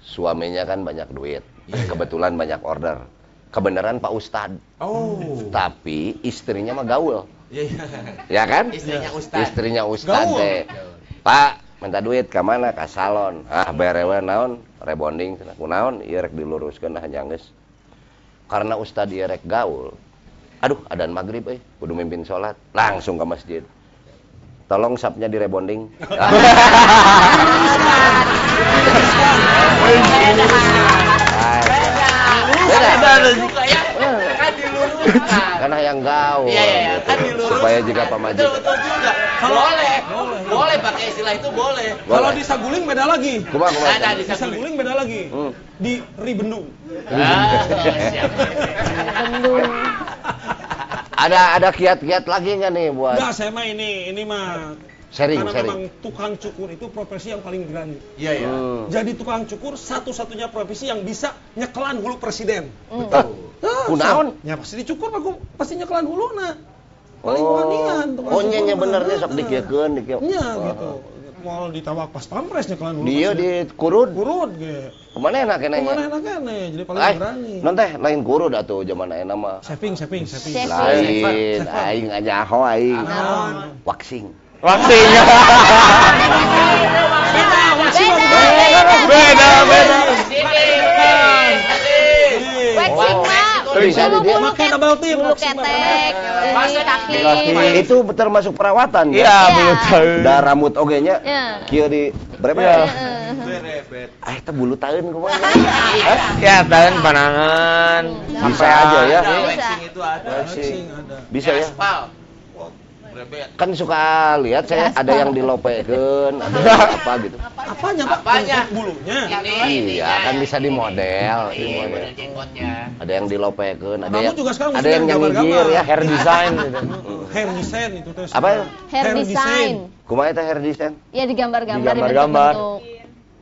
A: Suaminya kan banyak duit. Kebetulan banyak order. Kebenaran Pak Ustad.
I: Oh.
A: Tapi istrinya mah gaul.
C: Iya, iya.
A: Ya kan?
C: Istrinya Ustad.
A: Istrinya Ustad
I: Gaul.
A: teh. Pak, minta duit ke mana? Ke salon. Ah, berewe naon? Rebonding. Kunaon? Ieu rek diluruskeun nah geus. Karena Ustad ieu rek gaul. Aduh, adan maghrib euy, kudu mimpin sholat. Langsung ke masjid. Tolong sapnya di Karena yang gaul.
C: Iya, iya, iya.
A: gitu.
C: Kan diluruskan.
A: Supaya juga pamaji.
C: Betul, betul juga. Boleh. Boleh pakai istilah itu boleh.
I: Kalau di Saguling beda lagi.
A: Kumaha kumaha.
C: Ada di
I: Saguling beda lagi.
A: Hmm.
I: Di Ribendung.
C: Ah, siap.
A: Ada ada kiat-kiat lagi nggak nih buat
I: Enggak, saya mah ini, ini mah
A: sharing
I: karena
A: sharing?
I: memang tukang cukur itu profesi yang paling berani.
C: Iya, iya.
A: Hmm.
I: Jadi tukang cukur satu-satunya profesi yang bisa nyekelan hulu presiden.
A: Betul.
I: Ah,
A: Kunaon?
I: so, Ya pasti dicukur aku pasti nyekelan hulu nah. Paling
A: Oh,
I: wanian
A: oh nya nya
I: cukur
A: bener
I: mah.
A: nya sok
I: Ah,
A: dikiekeun dikieu.
I: Nya gitu. Mau ditawak pas pampres nyekelan hulu.
A: Dia di kurud.
I: kurut ge.
A: Ke mana enak kena
I: Ke mana enak kene, jadi paling
A: Ay,
I: berani.
A: non teh lain kurud atuh zaman ayeuna mah.
I: Saving, saving, saving.
F: Saving.
A: Lain, aing anyaho aing.
I: Naon?
A: Waxing.
H: Waxing.
I: Beda,
F: Beda,
A: bisa di dia.
F: Bulu ketek, kaki.
A: Itu termasuk perawatan
H: Iya,
F: Iya.
A: Da rambut oge nya.
F: Iya.
A: Kieu di berapa
H: Iya.
A: ya? Ah itu bulu taeun kumaha?
H: Ya, dan panangan.
A: Bisa aja ya.
F: Bisa
A: ya. Kan suka lihat saya ada yang dilopekeun, ada yang apa gitu.
I: Apanya, Pak?
C: Apanya?
I: Bulunya.
C: Ini,
A: Iya, kan bisa di model, di
C: Iya.
A: Ada yang dilopekeun, ada yang
I: juga sekarang
A: ada yang
I: gambar-gambar.
A: ya.
H: Hair design gitu.
I: Hair design itu terus.
A: Apa ya?
F: Hair design.
A: Kumaha eta hair design?
F: Ya digambar-gambar
H: Digambar-gambar.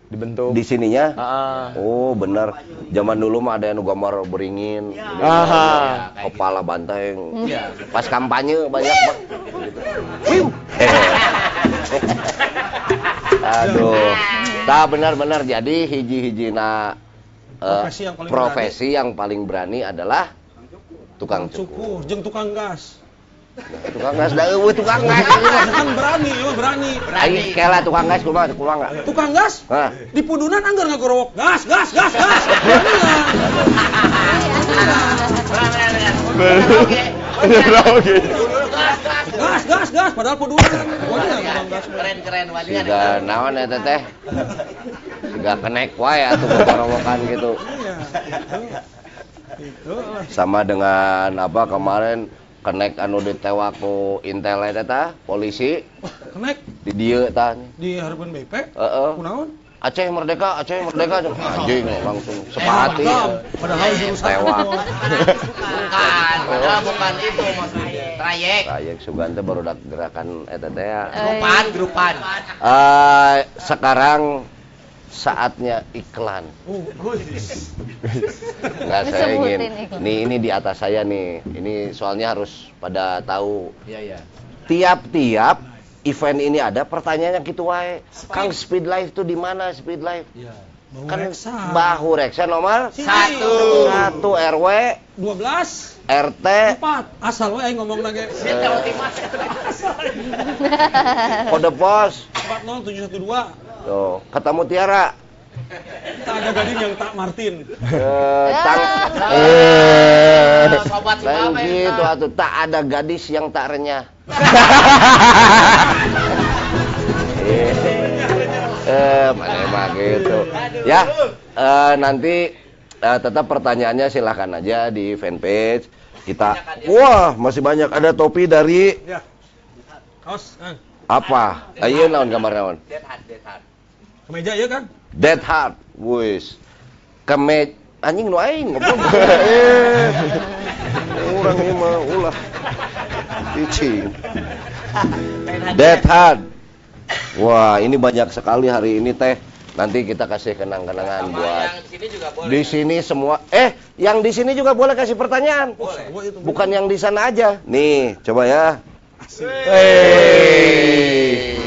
H: Dibentuk.
A: Di sininya?
H: Ah.
A: Oh, bener. Zaman dulu mah ada yang gambar beringin, ini
H: Aha.
A: kepala banteng.
C: Iya.
A: Pas kampanye banyak Pak. Gitu. Aduh. Nah, benar-benar jadi hiji-hijina eh,
I: Profesi yang paling
A: profesi yang paling berani adalah tukang
I: cukur,
A: cukur.
I: jeung tukang gas.
A: Tukang gas da eueuh tukang gas.
I: kan berani, emang berani.
A: Aing kela tukang gas kumaha kumaha enggak?
I: Tukang gas
A: Hah.
I: di pudunan anggar ngagorowok gas, gas, gas, gas.
C: Oke.
H: Oke.
I: gas, gas, gas, padahal pudunan.
C: Keren keren wadiah.
A: Siga naon eta teh? Siga kenek wae atuh gorowokan gitu.
I: Iya.
A: Sama dengan apa kemarin kenek anu ditewak ku Intel eta polisi
I: Kenek
A: di dieu tah.
I: di harapan BP.
A: Heeh.
I: Kunaon?
A: Aceh merdeka, Aceh merdeka anjing langsung sepati.
I: Mantap. Padahal jurusan
A: Tewak.
C: Bukan, padahal bukan itu maksudnya. Trayek.
A: Kayak Sugante baru dak gerakan eta teh. ya.
C: Grupan, grupan.
A: Eh, sekarang saatnya iklan.
I: Uh,
A: Enggak saya ingin. Nih ini di atas saya nih. Ini soalnya harus pada tahu
C: Iya, iya.
A: tiap-tiap event ini ada pertanyaannya gitu wae. Kang Speed Life tuh di mana Speed Life?
C: Iya.
I: Bahu
A: kan
I: reksa.
A: bahu reksa nomor
I: Satu.
A: satu RW
I: 12
A: RT
I: 4 asal we aing ngomong lagi.
A: kode pos
I: 40712
A: tuh ketemu Tiara
I: tak ada gading yang tak Martin.
A: Eh, eh
B: si
A: lain
B: Mama yang
A: gitu
B: tak.
A: atuh tak ada gadis yang tak renyah. Eh mana mah gitu ya eh, nanti eh, tetap pertanyaannya silahkan aja di fanpage kita. Wah masih banyak. Ada topi dari
I: Ya. Kaos,
A: apa? Ayo naon gambar naon
I: Kemeja ya kan?
A: Dead Heart, wis. Keme anjing nu aing goblok. Eh. Urang ieu mah ulah. Cicing. Dead Heart. Wah, ini banyak sekali hari ini teh. Nanti kita kasih kenang-kenangan buat
B: yang sini juga boleh.
A: di sini semua. Eh, yang di sini juga boleh kasih pertanyaan.
B: Boleh.
A: Bukan yang di sana aja. Nih, coba ya.
B: Hey.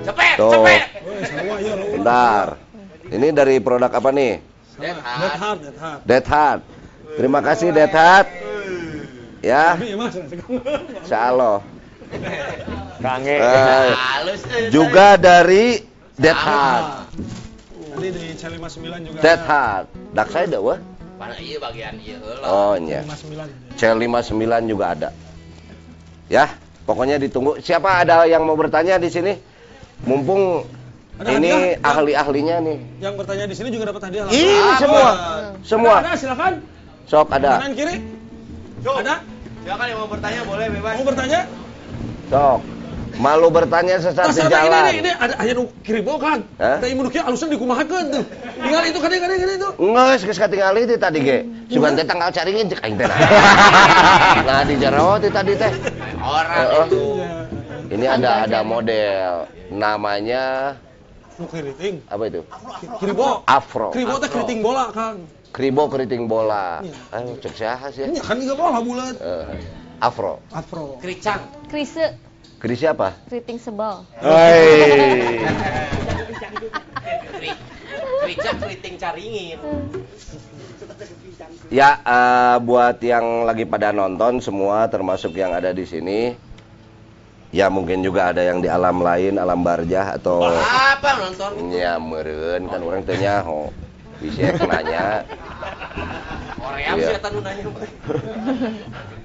B: Cepet, cepet.
I: Woi, semua ya lu.
A: Bentar. Ini dari produk apa nih?
B: Dead hard,
I: dead
A: Heart. Terima kasih Dead Heart. Ya,
I: ya Mas.
A: Insyaallah.
H: Kange.
A: Eh,
B: Halus. eh,
A: juga dari Dead Heart.
I: Tadi di C59 juga.
A: Dead Heart. Dak saya ada wah.
B: Mana iya bagian iya heula.
A: Oh.
I: 59.
A: C59 juga ada. Ya, pokoknya ditunggu. Siapa ada yang mau bertanya di sini? Mumpung
I: Ada
A: ini
I: hadiah?
A: ahli-ahlinya nih.
I: Yang bertanya di sini juga dapat hadiah lah.
A: Ini
I: Ah,
A: semua.
I: Ada,
A: Semua.
I: Ada, silakan.
A: Sok ada.
I: Kanan kiri. Ada?
E: Silakan yang mau bertanya boleh bebas.
I: Mau bertanya?
A: Sok. Malu bertanya sesat di
I: Terserah ini,
A: jalan.
I: ini, ini ada aya nu kiribo kan.
A: Hah?
I: Ada imun kieu alusan dikumahakeun tuh. Tinggal itu kadang kadang kadang itu.
A: Nges, geus katingali teh tadi ge. Sugan teh tanggal caringin cek aing teh. nah. Nah, di jero teh tadi teh.
B: Orang itu.
A: Ini ada ada model namanya
I: nu keriting.
A: apa itu?
I: Kiribo.
A: Afro.
I: Kiribo teh keriting bola, Kang.
A: Kribo keriting bola.
I: Iya.
A: Ayo cek sehat ya.
I: Ini kan juga bola bulat.
A: Eh, Afro.
I: Afro.
B: Kericang.
F: Krise,
A: Kris siapa?
F: keriting sebal.
A: Hei.
B: Kericang keriting caringin.
A: Ya, eh, buat yang lagi pada nonton semua termasuk yang ada di sini. Ya mungkin juga ada yang di alam lain, alam barjah atau
B: Apa nonton?
A: ya meureun kan orang teh nyaho. Bisa nanya.
B: Korea
A: Iya.
B: sih nanya.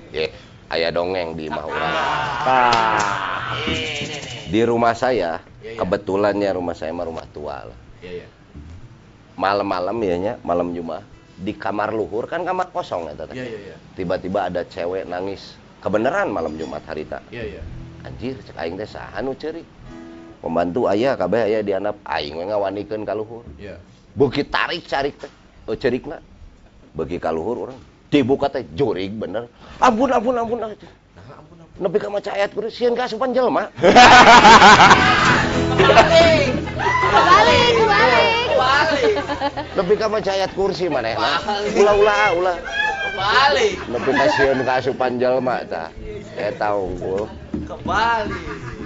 A: Ya, aya dongeng di mah urang.
H: Tah.
B: Ini nih.
A: Di rumah saya,
B: Iya, iya.
A: kebetulannya rumah saya mah rumah tua lah.
B: Iya, iya.
A: Malam-malam ya nya, malam Jumat di kamar luhur kan kamar kosong.
B: Iya, iya, iya.
A: Tiba-tiba ada cewek nangis. Kebenaran malam Jumat harita.
B: Iya, iya.
A: Anjir, cek aing teh saha nu ceurik. Pembantu ayah kabeh aya di handap aing we ngawanikeun ka luhur.
B: Iya.
A: Beuki tarik carik teh. Oh cerikna. Beuki ka luhur urang. Dibuka teh jurig bener. Ampun ampun ampun.
B: Nah, ampun ampun.
A: Nepi ka maca ayat kudu sieun ka asupan jelema.
B: Balik.
F: Balik, balik.
A: Nepi ka maca ayat kursi manehna. Ulah ulah ulah.
B: Balik.
A: Nepi ka sieun ka asupan jelema tah. Eta unggul.
B: Kembali.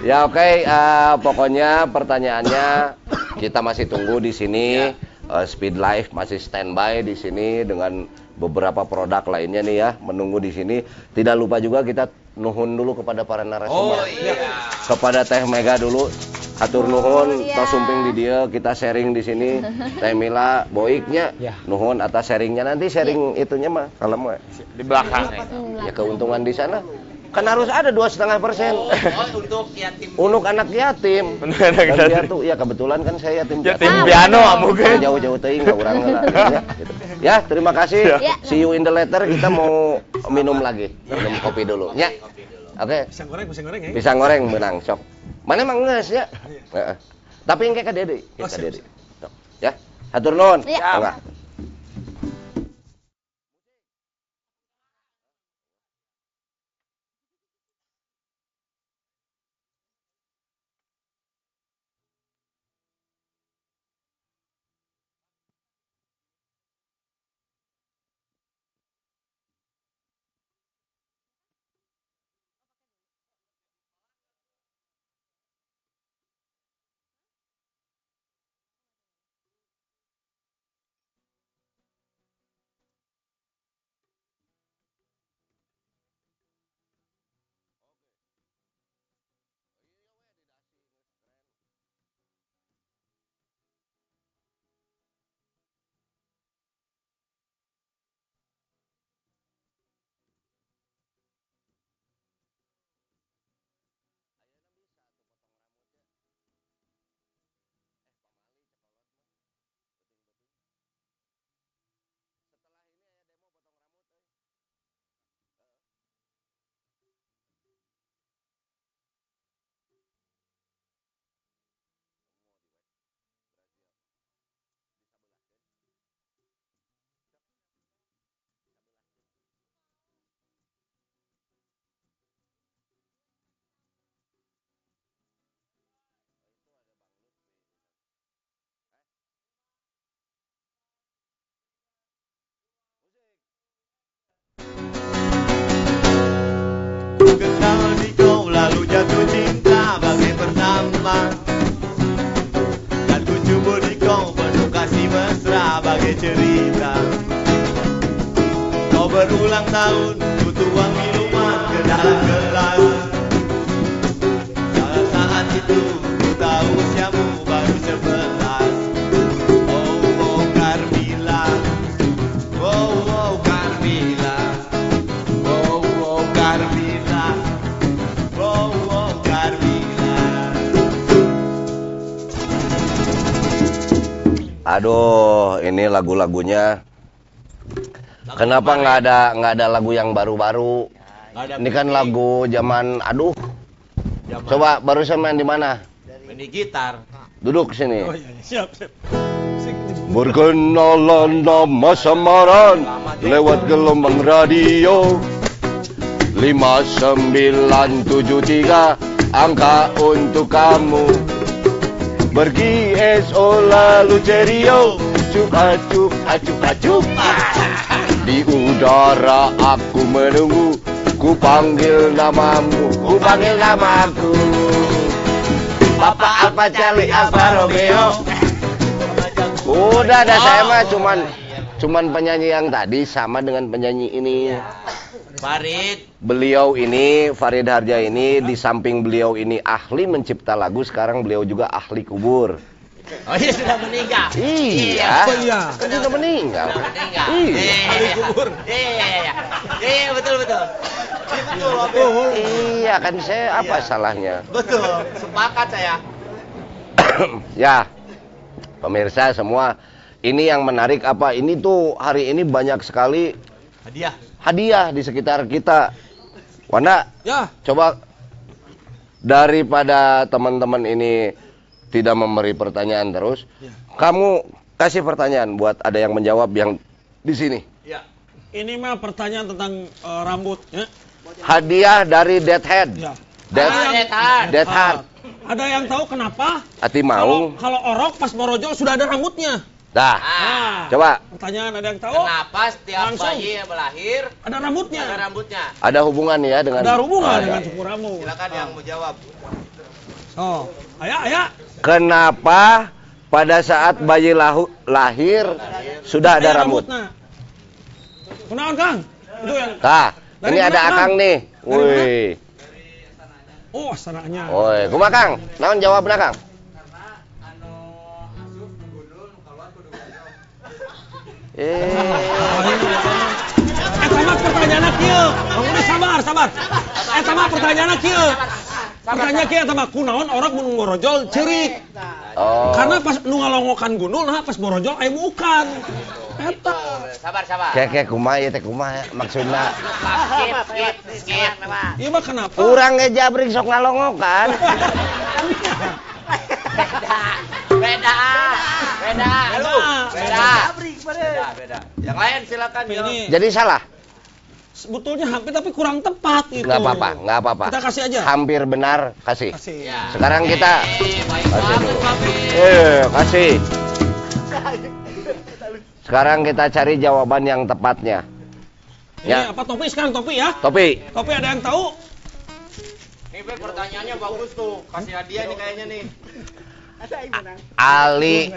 A: Ya oke, eh, pokoknya pertanyaannya kita masih tunggu di sini. Eh, Speed Life masih standby di sini dengan beberapa produk lainnya nih ya, menunggu di sini. Tidak lupa juga kita nuhun dulu kepada para narasumber.
B: Oh iya.
A: Kepada Teh Mega dulu. Atur nuhun,
F: Iya.
A: tos sumping di dia, kita sharing di sini. Teh Mila, Boiknya,
H: Ya.
A: nuhun atas sharingnya nanti sharing itunya mah, kalau mau
H: Di belakang.
A: ya keuntungan di sana kan harus ada dua setengah persen.
B: Oh, oh, untuk yatim.
A: Untuk anak yatim.
H: Anak yatim.
A: ya kebetulan kan saya yatim
H: Yatim
A: piatu.
H: piano amu ge.
A: Jauh-jauh teuing ka urang heula. Ya, gitu. Ya, terima kasih.
F: Ya.
A: See you in the later. Kita mau minum lagi. Minum kopi dulu. Ya. Oke.
I: Pisang goreng, pisang goreng ya.
A: Pisang goreng menang sok. Mana emang geus ya? Heeh. Tapi yang kayak ka Dede, kayak ka Dede. Sok. Ya. Hatur nuhun.
F: Ya.
C: Tahun Ku tuang minuman ke dalam gelas Pada saat itu Ku tahu usiamu baru sebelas Oh, oh, Carmila Oh, oh, Carmila Oh, oh, Carmila Oh, oh, Carmila
A: Aduh, ini lagu-lagunya. Kenapa nggak ada nggak ada lagu yang baru-baru? Ini kan lagu zaman, aduh. Coba barusan main di mana?
B: Ini gitar.
A: Duduk sini.
I: Oh iya, siap, siap.
A: Berkenalan nama samaran lewat gelombang radio 5973 angka untuk kamu Pergi SO lalu cerio Cup acup acup acup Di udara aku menunggu Ku panggil namamu Ku panggil namaku Papa Alfa Charlie Alfa Romeo Udah dah saya mah cuman cuman penyanyi yang tadi sama dengan penyanyi ini.
B: Farid.
A: Beliau ini Farid Harja ini di samping beliau ini ahli mencipta lagu, sekarang beliau juga ahli kubur.
B: Oh iya sudah meninggal.
A: Iya.
I: Oh iya.
A: Kan sudah meninggal.
B: Sudah meninggal.
A: Iya.
B: Iya, iya, iya. Iya, iya, iya. Iya, betul, betul. Iya, betul, betul.
A: Iya kan saya apa salahnya?
B: Betul. Sepakat saya.
A: ya, pemirsa semua, ini yang menarik apa? Ini tuh hari ini banyak sekali
B: Hadiah.
A: hadiah di sekitar kita. Wanda,
I: Ya,
A: coba daripada teman-teman ini tidak memberi pertanyaan terus,
I: Ya.
A: kamu kasih pertanyaan buat ada yang menjawab yang di sini.
B: Ya.
I: ini mah pertanyaan tentang eh, rambut. Ya.
A: Hadiah dari Deadhead.
I: Ya.
A: Dead,
B: Ah, Dead Heart.
A: Dead Heart.
I: Ada yang tahu kenapa?
A: Hati
I: Kalau
A: mau.
I: kalau orok pas borojol sudah ada rambutnya.
A: Dah.
B: Ah,
I: Nah,
A: Coba
I: pertanyaan ada yang tahu?
B: kenapa setiap
I: Langsung.
B: bayi yang melahir
I: Ada rambutnya.
B: ada rambutnya?
A: ada hubungan ya dengan
I: Ada hubungan
A: Oh,
I: dengan
A: ya.
I: cukur rambut.
B: Silakan yang mau jawab.
I: Oh, ayah, ayah.
A: Kenapa pada saat bayi lahu- lahir sudah ada rambut?
I: Kunaon, Kang? Itu yang
A: Tah,
I: Dari
A: ini ada
I: Kang?
A: Akang nih. Wih.
I: Oh, asalnya.
A: Woi, kumaha Kang? Naon jawabna Kang? Eh,
I: Eh, sama pertanyaan kieu. Kamu sabar, sabar. Eh, sama pertanyaan kieu. Pertanyaan kieu sama kunaon orang mun borojol cerik.
A: oh.
I: Karena pas nu ngalongokan gundul nah pas borojol aya mukan. Eta.
B: Sabar, sabar.
A: Kayak kayak kumaha ya teh kumaha maksudna.
B: Skip.
I: Iya mah kenapa?
A: Urang ngejabrik sok ngalongokan.
B: Beda. Beda. Beda. Beda. Beda, beda. Yang lain silakan.
I: Ini.
A: Jadi salah.
I: Sebetulnya hampir tapi kurang tepat gitu.
A: Nggak apa-apa, nggak apa-apa.
I: Kita kasih aja.
A: Hampir benar, kasih.
I: Kasih.
B: Ya.
A: Sekarang kita
B: Eh, baik
A: kasih
B: banget,
A: dulu. Eh, kasih. Sekarang kita cari jawaban yang tepatnya.
I: Ini
A: Ya.
I: apa topi sekarang topi ya?
A: Topi.
I: Topi ada yang tahu?
B: Nih, Beb, pertanyaannya bagus tuh. Kasih hadiah nih kayaknya nih.
A: Ali.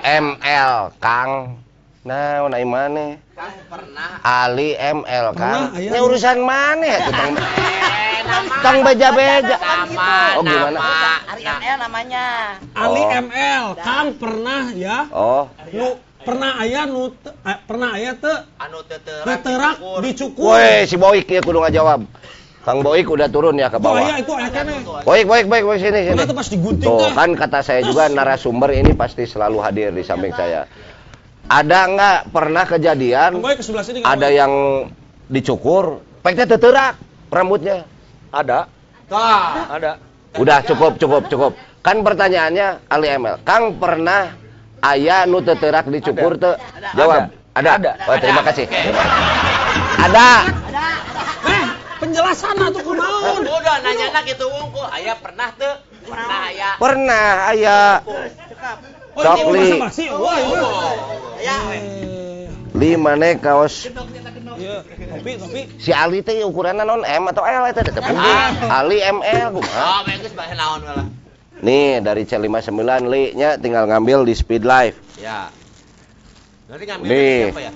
A: ML Kang. Nah, nah mana?
B: Kang pernah
A: Ali ML.
I: Pernah, aya.
A: Ini urusan mana ya? Tentang beja-beja.
B: Nama,
A: Oh, gimana?
B: nama.
G: Ari ML namanya.
I: Ali
A: Oh.
I: ML, Kang pernah ya?
A: Oh,
I: Nu pernah aya nu te- eh, pernah aya teu
B: Anu teterak.
I: teterak
B: dicukur.
I: dicukur.
A: woi si Boik ya kudu ngajawab. Kang Boik udah turun ya ke
I: Oh
A: bawah.
I: iya itu aya kene.
A: Boik, Boik, Boik, Boik sini, sini.
I: Tuh pas digunting
A: Tuh, kan kata saya juga narasumber ini pasti selalu hadir di samping saya. Ada nggak pernah kejadian
I: Kembali ke sebelah sini.
A: Ada yang dicukur, peknya teterak rambutnya?
H: Ada,
B: Tah.
H: ada.
A: Udah cukup, cukup, cukup. Kan pertanyaannya Ali ML. Kang pernah ayah nu teterak dicukur teu? Jawab. Ada.
H: Ada.
A: Oh, terima kasih. Ada.
I: Eh, penjelasan atuh kunaon?
B: Udah nanya nak itu wungku. Ayah pernah tuh? Pernah ayah.
A: Pernah ayah Cokli.
I: Eh,
A: lima nih kaos
I: Iya, topi, topi.
A: si Ali teh ukurannya non M atau L itu teh punggung. Ali ML kumaha.
B: Oh.
A: Nih dari C59 Li nya tinggal ngambil di Speed Life.
B: Ya.
C: Nanti ngambil
A: Nih.
C: siapa ya?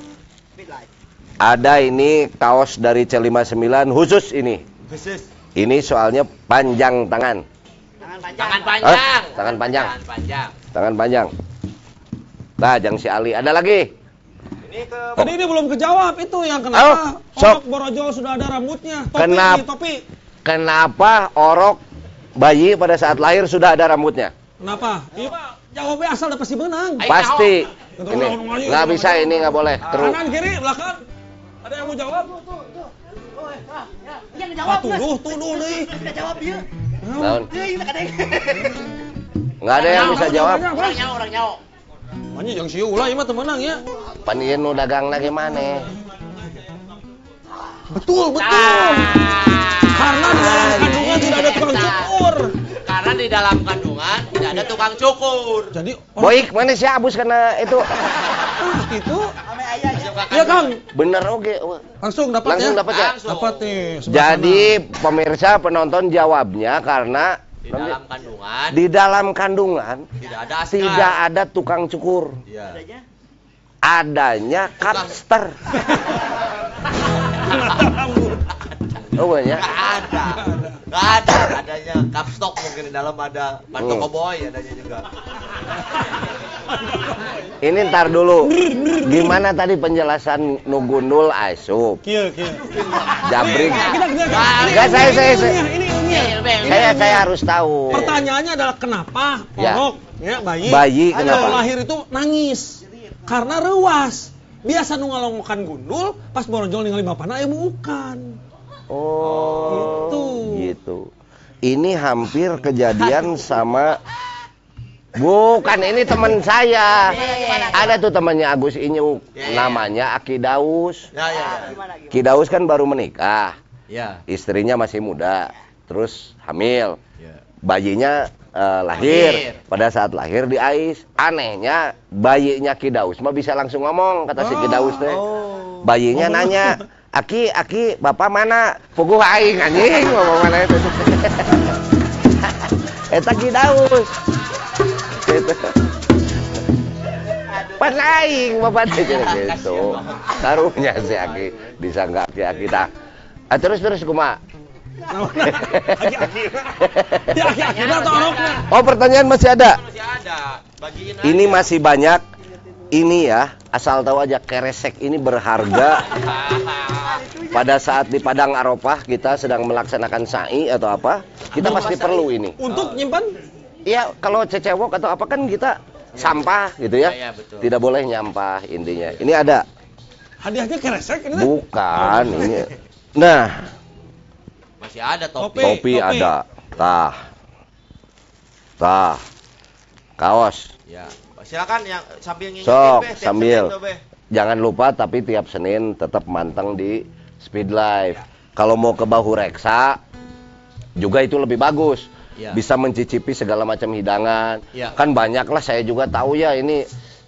A: Ada ini kaos dari C59 khusus ini.
C: Khusus.
A: Ini soalnya panjang tangan.
C: Tangan panjang.
A: Hah? Tangan panjang.
C: Tangan panjang.
A: Tangan panjang. Nah, jang si Ali. Ada lagi?
I: Tadi ini belum kejawab itu yang
A: Oh,
I: kenapa
A: sok.
I: Orok Borojol sudah ada rambutnya. Topi
A: Kenapa?
I: topi.
A: Kenapa orok bayi pada saat lahir sudah ada rambutnya?
I: Kenapa? Iya Pak, jawabnya asal udah pasti menang.
A: Pasti. Ini nggak bisa ini nggak boleh. Terus.
I: Kanan kiri belakang. Ada yang mau jawab?
B: Yang
I: Ah, tuduh, tuduh nih.
B: Kita jawab dia.
A: Naon?
B: Iya, kita kadang.
A: Nggak ada yang bisa jawab.
B: Orang nyawa, orang nyawa.
I: Makanya yang si ulah ieu mah teu meunang ya.
A: Pan ieu nu dagang lagi mana?
I: Betul, betul. Karena di dalam kandungan tidak ada tukang cukur.
C: Karena di dalam kandungan tidak ada tukang cukur.
I: Jadi
A: Boik mana sih abus karena itu?
I: itu. Iya Kang,
A: Bener oke.
I: langsung dapat
A: Langsung
I: ya?
A: dapat ya?
C: Langsung.
I: Dapat nih.
A: Jadi pemirsa penonton jawabnya karena
C: Di dalam kandungan
A: di dalam kandungan
C: tidak ada askar.
A: tidak ada tukang cukur.
C: Iya.
B: Adanya.
A: Adanya kapster. Oh banyak.
C: Nggak ada. Nggak ada. Adanya kapstok mungkin di dalam ada panto
A: Hmm.
C: koboi adanya juga.
A: Ini ntar dulu. Gimana tadi penjelasan Nugundul Asup?
I: Kieu, kieu.
A: Jabrik.
I: Kita, kita, kita. Ini
A: Enggak, saya- saya-
I: ini
A: saya-
I: Ini ilmiah. Ini
A: Saya
I: ilmiah.
A: saya harus tahu.
I: Pertanyaannya adalah kenapa
A: Ya.
I: orok ya bayi
A: Bayi,
I: ada
A: kenapa?
I: lahir itu nangis karena rewas biasa nu ngalongokan gundul pas borojol ningali bapana aya bukan
A: Oh,
I: Gitu.
A: gitu. Ini hampir kejadian sama Bukan, ini teman saya. Ada tuh temannya Agus Inyuk, namanya Aki Daus.
C: Ya, ya, ya.
B: Gimana gitu?
A: Ki Daus kan baru menikah,
C: Ya.
A: istrinya masih muda, terus hamil.
C: Ya.
A: Bayinya eh, lahir.
C: Lahir.
A: Pada saat lahir di Ais. Anehnya bayinya Ki Daus mah bisa langsung ngomong kata si Ki Daus teh. Bayinya nanya, "Aki, Aki, Bapak mana?" Puguh aing anjing ngomong mana itu. Eta Ki Daus. Gitu. Pan aing Bapak teh jeung gitu. Karunya si Aki disangka Aki Aki tah. Ah, terus terus
I: ya oroknya
A: Oh pertanyaan masih ada.
C: Masih ada. Bagiin
A: Ini
C: aja.
A: masih banyak. Ini ya asal tahu aja keresek ini berharga. Pada saat di Padang Arafah kita sedang melaksanakan sa'i atau apa, kita pasti perlu ini.
I: untuk nyimpan
A: Iya kalau cecewok atau apa kan kita sampah gitu ya.
C: Iya, iya, betul.
A: Tidak boleh nyampah intinya. Ini ada.
I: hadiahnya keresek ini.
A: Bukan ini. Nah,
C: Masih ada topi.
I: Topi.
A: topi ada. Tah. Tah. Kaos.
C: Ya. Silakan yang sambil ngingetin
A: Sok,
C: Be, tiap
A: sambil.
C: Senin tuh, Be.
A: Jangan lupa tapi tiap Senin tetap manteng di Speed Live. Kalau mau ke Bahu Reksa juga itu lebih bagus.
C: Iya.
A: Bisa mencicipi segala macam hidangan.
C: Iya.
A: Kan banyak lah saya juga tahu ya ini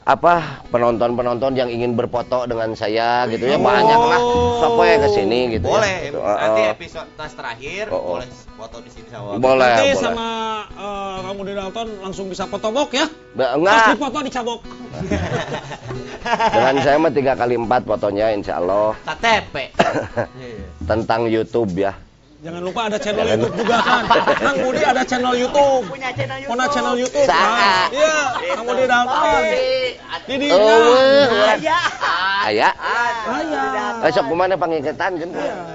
A: apa penonton-penonton yang ingin berfoto dengan saya gitu ya banyak lah. Siapa yang ke sini gitu
C: Boleh.
A: ya. Gitu.
C: Nanti
A: Uh, uh.
C: episode tas terakhir
A: Oh, oh.
C: boleh foto di sini sama.
A: Boleh,
I: nanti
A: boleh.
I: sama eh, kamu di Dalton langsung bisa foto bok ya
A: Ba-
I: pas
A: enggak.
I: dipoto dicabok
A: Dengan saya mah tiga kali empat fotonya insya Allah
C: KTP.
A: tentang YouTube ya.
I: Jangan lupa ada channel YouTube juga kan Kang Budi ada channel YouTube
B: Punya channel YouTube.
I: Punya channel YouTube kan? iya Kang Budi Dalton di dia
A: Oh, weh.
B: Ayah.
A: Aya.
I: Ayah.
A: Besok ke mana pengiketan kan?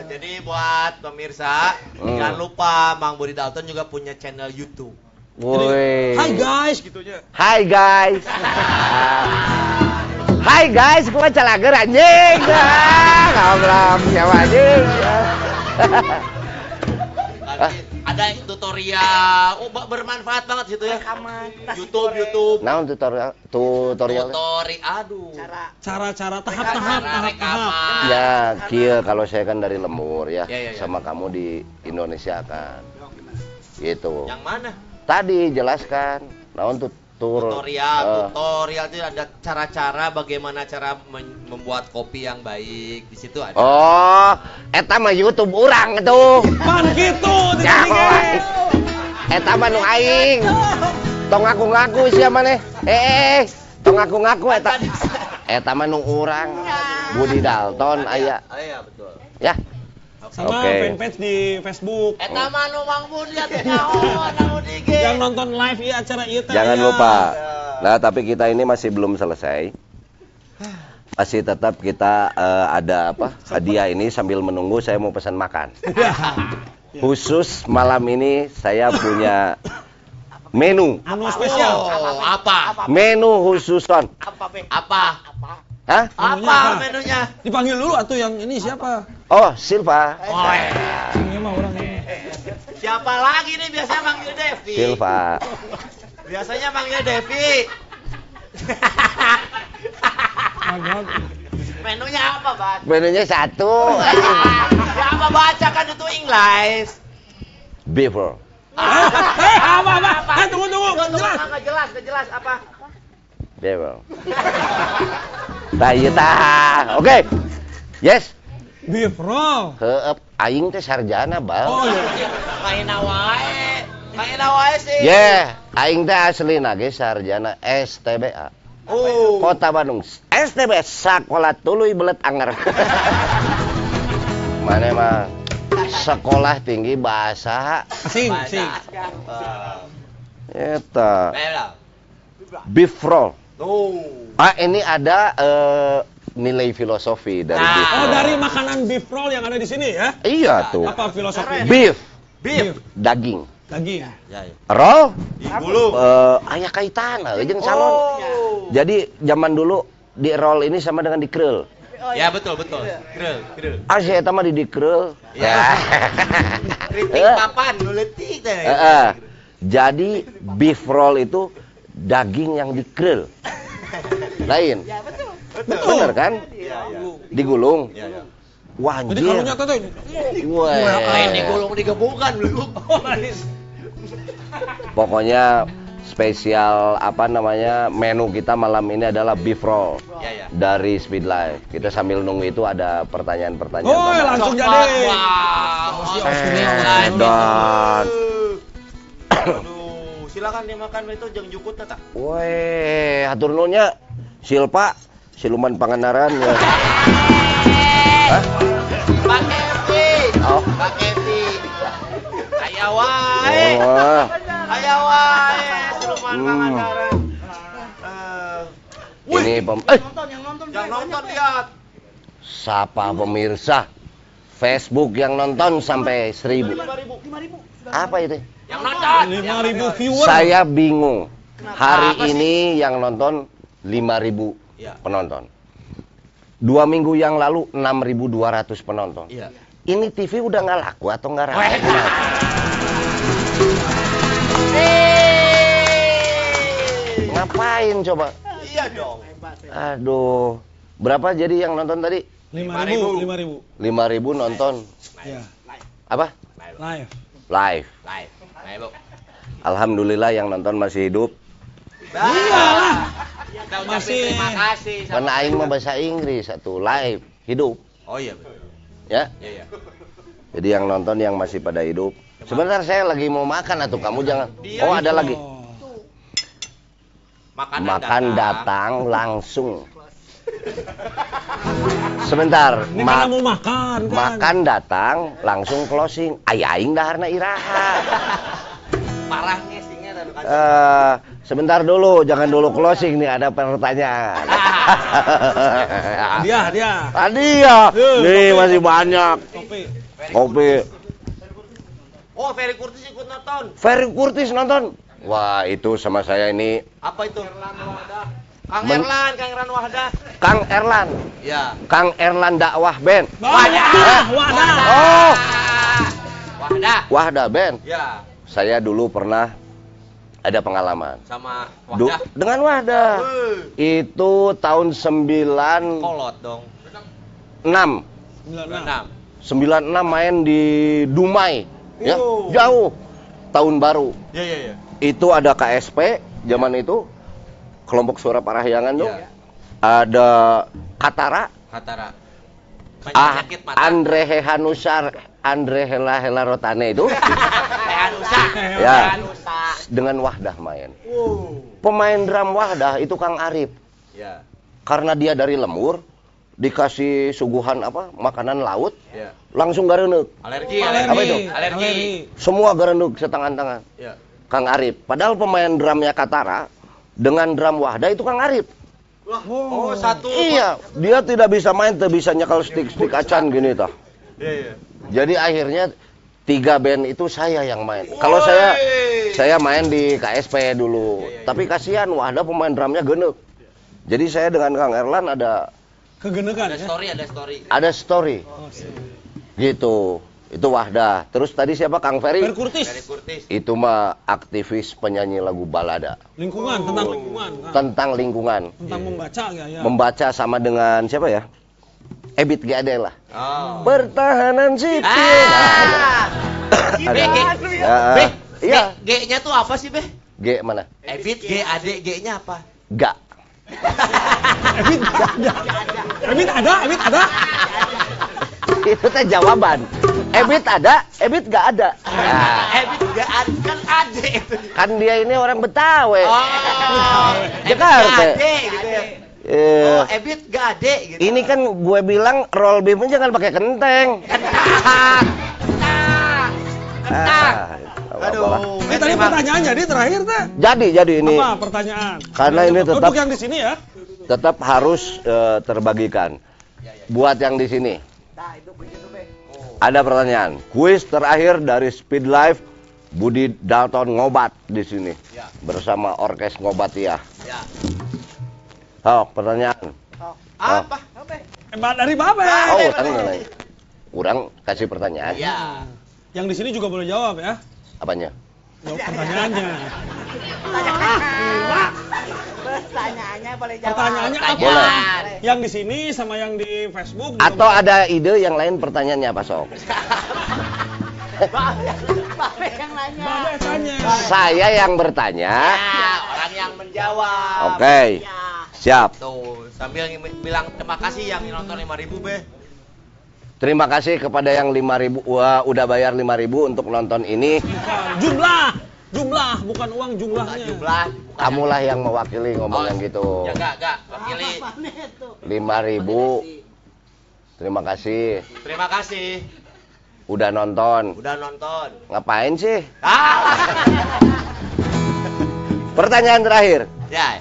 C: Jadi buat pemirsa,
A: Hmm.
C: jangan lupa Mang Budi Dalton juga punya channel YouTube.
A: Woi.
I: Hai guys gitu aja
A: Hai guys. Hai guys, gua calager anjing. Ah, Ngobrol nyawa anjing.
C: Nanti ada tutorial, oh bermanfaat banget situ ya. YouTube, YouTube.
A: Naon tutorial tutorial?
C: Tutori, aduh.
I: cara-cara tahap-tahap
C: Cara
I: tahap-tahap
C: rekaman.
A: Ya, kieu kalau saya kan dari Lemur ya,
C: Ya, ya, ya.
A: sama kamu di Indonesia kan. Gitu.
C: Yang mana?
A: Tadi jelaskan. Naon tuh tur
C: Tutorial,
A: eh,
C: tutorial itu ada cara-cara bagaimana cara men- membuat kopi yang baik. Di situ ada.
A: Oh, eta mah YouTube urang tuh.
I: pan gitu
A: Ya,
I: tidak
A: Eta mah nu aing. Tong ngaku-ngaku sia maneh. Eh, eh, tong ngaku-ngaku eta. eta mah nu urang Budi Dalton aya
B: Iya, betul.
A: ya
I: Sama
A: Oke.
I: fanpage di Facebook.
C: Eta mah nu Mang Budi atuh nyaho, IG.
I: Yang nonton live iya acara ieu teh
A: Jangan
I: aya.
A: lupa. Nah, tapi kita ini masih belum selesai. Masih tetap kita eh, ada apa? Hadiah ini sambil menunggu saya mau pesan makan. Khusus malam ini saya punya menu.
I: Anu spesial.
C: Oh, apa?
A: Menu khususan.
C: Apa, Be?
B: Apa?
A: Hah?
C: Apa menunya?
I: Dipanggil dulu atuh yang ini siapa?
A: Oh, Silva.
C: Oh,
I: Ini mah orang ini.
C: Siapa lagi nih biasanya manggil Devi?
A: Silva.
C: Biasanya manggil Devi. Menunya apa, Bang?
A: Menunya satu.
C: Ya apa baca kan itu English.
A: Beaver.
I: Eh, apa apa? Eh, tunggu tunggu.
C: Tunggu, tunggu,
I: Jelas.
C: nggak jelas, nggak jelas apa?
A: Tah ieu tah. Oke. Yes.
I: Beef roll.
A: Heup aing teh sarjana, Bal.
I: Oh iya.
C: Main wae. Main wae sih.
A: Yeah, aing teh aslina ge sarjana STBA.
C: Oh.
A: Kota Bandung. STB Sakola Tuluy Belet Anger. Mana mah sekolah tinggi bahasa
I: Sing, sing.
A: eta
B: Bela.
A: Beef.
C: Tuh.
A: Ah ini ada eh, nilai filosofi dari beef
I: Oh,
A: roll.
I: dari makanan beef roll yang ada di sini ya?
A: Iya tuh.
I: Apa filosofi?
A: Beef,
I: Beef.
A: daging.
I: Daging.
B: Ya, ya.
A: Roll
C: Digulung.
A: eh aya kaitan jeung salon.
C: Oh.
A: Jadi zaman dulu di roll ini sama dengan di krel.
B: Ya, betul, betul. Krel, krel.
A: Ah, saya eta mah di di krel. Ya.
C: Kritik
A: Eh,
C: papan, nu leutik teh.
A: eh, eh. Jadi beef roll itu daging yang di krel. Lain. Bener kan?
C: Iya, iya.
A: Digulung.
B: Ya, ya.
A: Wah,
I: Jadi
A: anjir.
I: kalau nyata tuh
A: Wah.
C: Lain digulung digebukan belum.
A: Pokoknya spesial apa namanya menu kita malam ini adalah beef roll
B: Ya, ya.
A: dari Speed Life. Kita sambil nunggu itu ada pertanyaan-pertanyaan.
I: Oh, langsung jadi.
C: Wah.
A: Eh, dan
C: Aduh, silakan dimakan itu jeung jukut tak?
A: Weh, atur nuhunnya Silpa, siluman pangandaran ya. Hah?
C: Pak Kevi.
A: Oh.
C: Pak Kevi. Aya wae.
A: Wah.
C: Aya wae siluman
A: Hmm.
C: pangandaran. Eh,
A: Ini pem eh
C: yang nonton lihat.
A: sapa pemirsa Facebook yang nonton sampai seribu.
C: 5000.
A: Apa itu?
C: Yang nonton.
I: 5000 viewer.
A: Saya bingung. Hari
C: Apa sih?
A: ini yang nonton 5000
B: Ya.
A: penonton. Dua minggu yang lalu 6200 penonton.
B: Iya.
A: Ini TV udah nggak laku atau nggak rame? Ngapain coba?
C: Iya dong.
A: Aduh, berapa jadi yang nonton tadi?
I: 5000, 5000.
A: 5000 nonton.
I: Ya,
A: Apa?
I: live.
A: Live.
B: Live.
A: Alhamdulillah yang nonton masih hidup.
I: Iyalah. Masih.
C: terima kasih
A: Karena aing mah bahasa Inggris satu live hidup
B: Oh iya, betul.
A: ya.
B: Ya, ya.
A: Jadi yang nonton yang masih pada hidup. Sebentar saya lagi mau makan atau kamu jangan.
C: Dia
A: Oh ada lagi.
B: Makanan,
A: Makan datang langsung. Sebentar,
I: Ini
A: ma-
I: karena mau makan kan.
A: makan datang langsung closing. Ayah aing daharna iraha.
C: parah ngesingnya dan
A: Eh, sebentar dulu, jangan dulu closing nih ada pertanyaan.
I: Dia, dia.
A: Tadi ya, nih
I: kopi.
A: masih banyak.
I: Kopi.
A: Kopi.
C: Oh, Ferry Kurtis ikut nonton.
A: Ferry Kurtis nonton. Wah, itu sama saya ini
C: Apa itu? Kang
A: Men-
C: Erlan, Kang Erlan Wahdah.
A: Kang Erlan.
B: Ya.
A: Kang Erlan dakwah band.
I: Wadah, wadah.
A: Oh,
B: Wahdah.
A: Wahda band.
B: Ya.
A: Saya dulu pernah ada pengalaman.
B: Sama
A: Du-
B: Wahdah.
A: dengan Wahda. Itu tahun 96
B: Kolot dong.
I: 96.
A: 96 main di Dumai. Ya, jauh. Tahun baru.
B: Ya, ya, ya.
A: Itu ada KSP zaman itu. Kelompok Suara Parahyangan tuh.
B: Ya.
A: Ada Katara,
B: Hatara.
A: ah. Andre Hehanusar, Andre Hela Hela Rotane itu
C: Hanusa.
A: Ya. Dengan Wahdah main. Pemain drum Wahdah itu Kang Arif.
B: Ya.
A: karena dia dari lemur dikasih suguhan apa makanan laut
C: Iya.
A: langsung gareneuk
C: Alergi,
I: Alergi.
A: Apa itu?
C: Alergi.
A: semua gareneuk setangan-tangan
C: Iya.
A: Kang Arif padahal pemain drumnya Katara dengan drum Wahda itu Kang Arif.
C: Oh, satu.
A: iya dia tidak bisa main tidak bisa nyekal stick-stick acan gini toh.
C: Iya, iya.
A: jadi akhirnya tiga band itu saya yang main. Kalau saya saya main di KSP dulu. Tapi kasihan Wahda pemain drumnya genuk. Jadi saya dengan Kang Erlan ada
I: Kegenekan
C: Ada
I: ya.
C: story, ada story.
A: ada story.
I: Oh, siap.
A: gitu itu Wahda terus tadi siapa Kang Ferry
I: Per Kurtis.
A: Itu mah aktivis penyanyi lagu balada
I: Lingkungan, tentang lingkungan. Kang.
A: tentang lingkungan
I: Tentang membaca ya, ya.
A: membaca sama dengan siapa ya Ebit Gade lah
C: Oh.
A: pertahanan sipil
C: Ah.
A: Nah. Ya,
C: Be,
A: iya
C: G-nya tuh apa sih, Be?
A: G mana
C: Ebit, G, Ade, G-nya apa?
A: Gak
I: Ebit ada. Ebit ada, Ebit ada.
A: itu teh jawaban Ebit ada? Ebit gak ada? Nah,
C: Ebit gak ada, kan Ade itu.
A: kan dia ini orang Betawi.
C: Oh, Ebit
A: Jakarta.
C: gak Ade gitu ya.
A: Eh,
C: Oh, Ebit gak Ade gitu.
A: ini kan gue bilang roll beefnya jangan pakai kenteng. Ah,
C: Aduh.
I: Eh tadi pertanyaan jadi terakhir teh.
A: jadi jadi ini.
I: Apa pertanyaan?
A: Karena ini tetap-
I: Untuk yang di sini ya.
A: tetap harus eh, terbagikan. Buat yang di sini ada pertanyaan kuis terakhir dari Speed Life Budi Dalton ngobat di sini
C: Ya.
A: bersama orkes ngobat ya
C: Ya.
A: oh pertanyaan
C: Apa?
I: Eh, Mbak dari Babe.
A: oh utang kurang kasih pertanyaan
C: Ya.
I: Yang di sini juga boleh jawab ya.
A: apanya
I: Jawab pertanyaannya.
B: Pertanyaannya boleh jawab.
I: Pertanyaannya apa?
A: Boleh.
I: Yang di sini sama yang di Facebook. juga
A: atau
I: boleh.
A: ada ide yang lain pertanyaannya apa sok
B: Babe yang nanya.
I: Babe tanya.
A: saya yang bertanya
C: Ya, orang yang menjawab.
A: oke siap
C: Tuh, sambil ng- bilang terima kasih yang nonton 5000 Be.
A: Terima kasih kepada yang 5000 wah udah bayar 5000 untuk nonton ini
I: Bukan. Jumlah. Jumlah bukan uang jumlahnya.
C: Jumlah.
A: kamulah yang mewakili ngomong yang gitu
C: Ya enggak, enggak. Wakili.
A: lima ribu terima kasih
C: Terima kasih
A: udah nonton
C: udah nonton.
A: ngapain sih
C: Ah.
A: pertanyaan terakhir
C: Ya.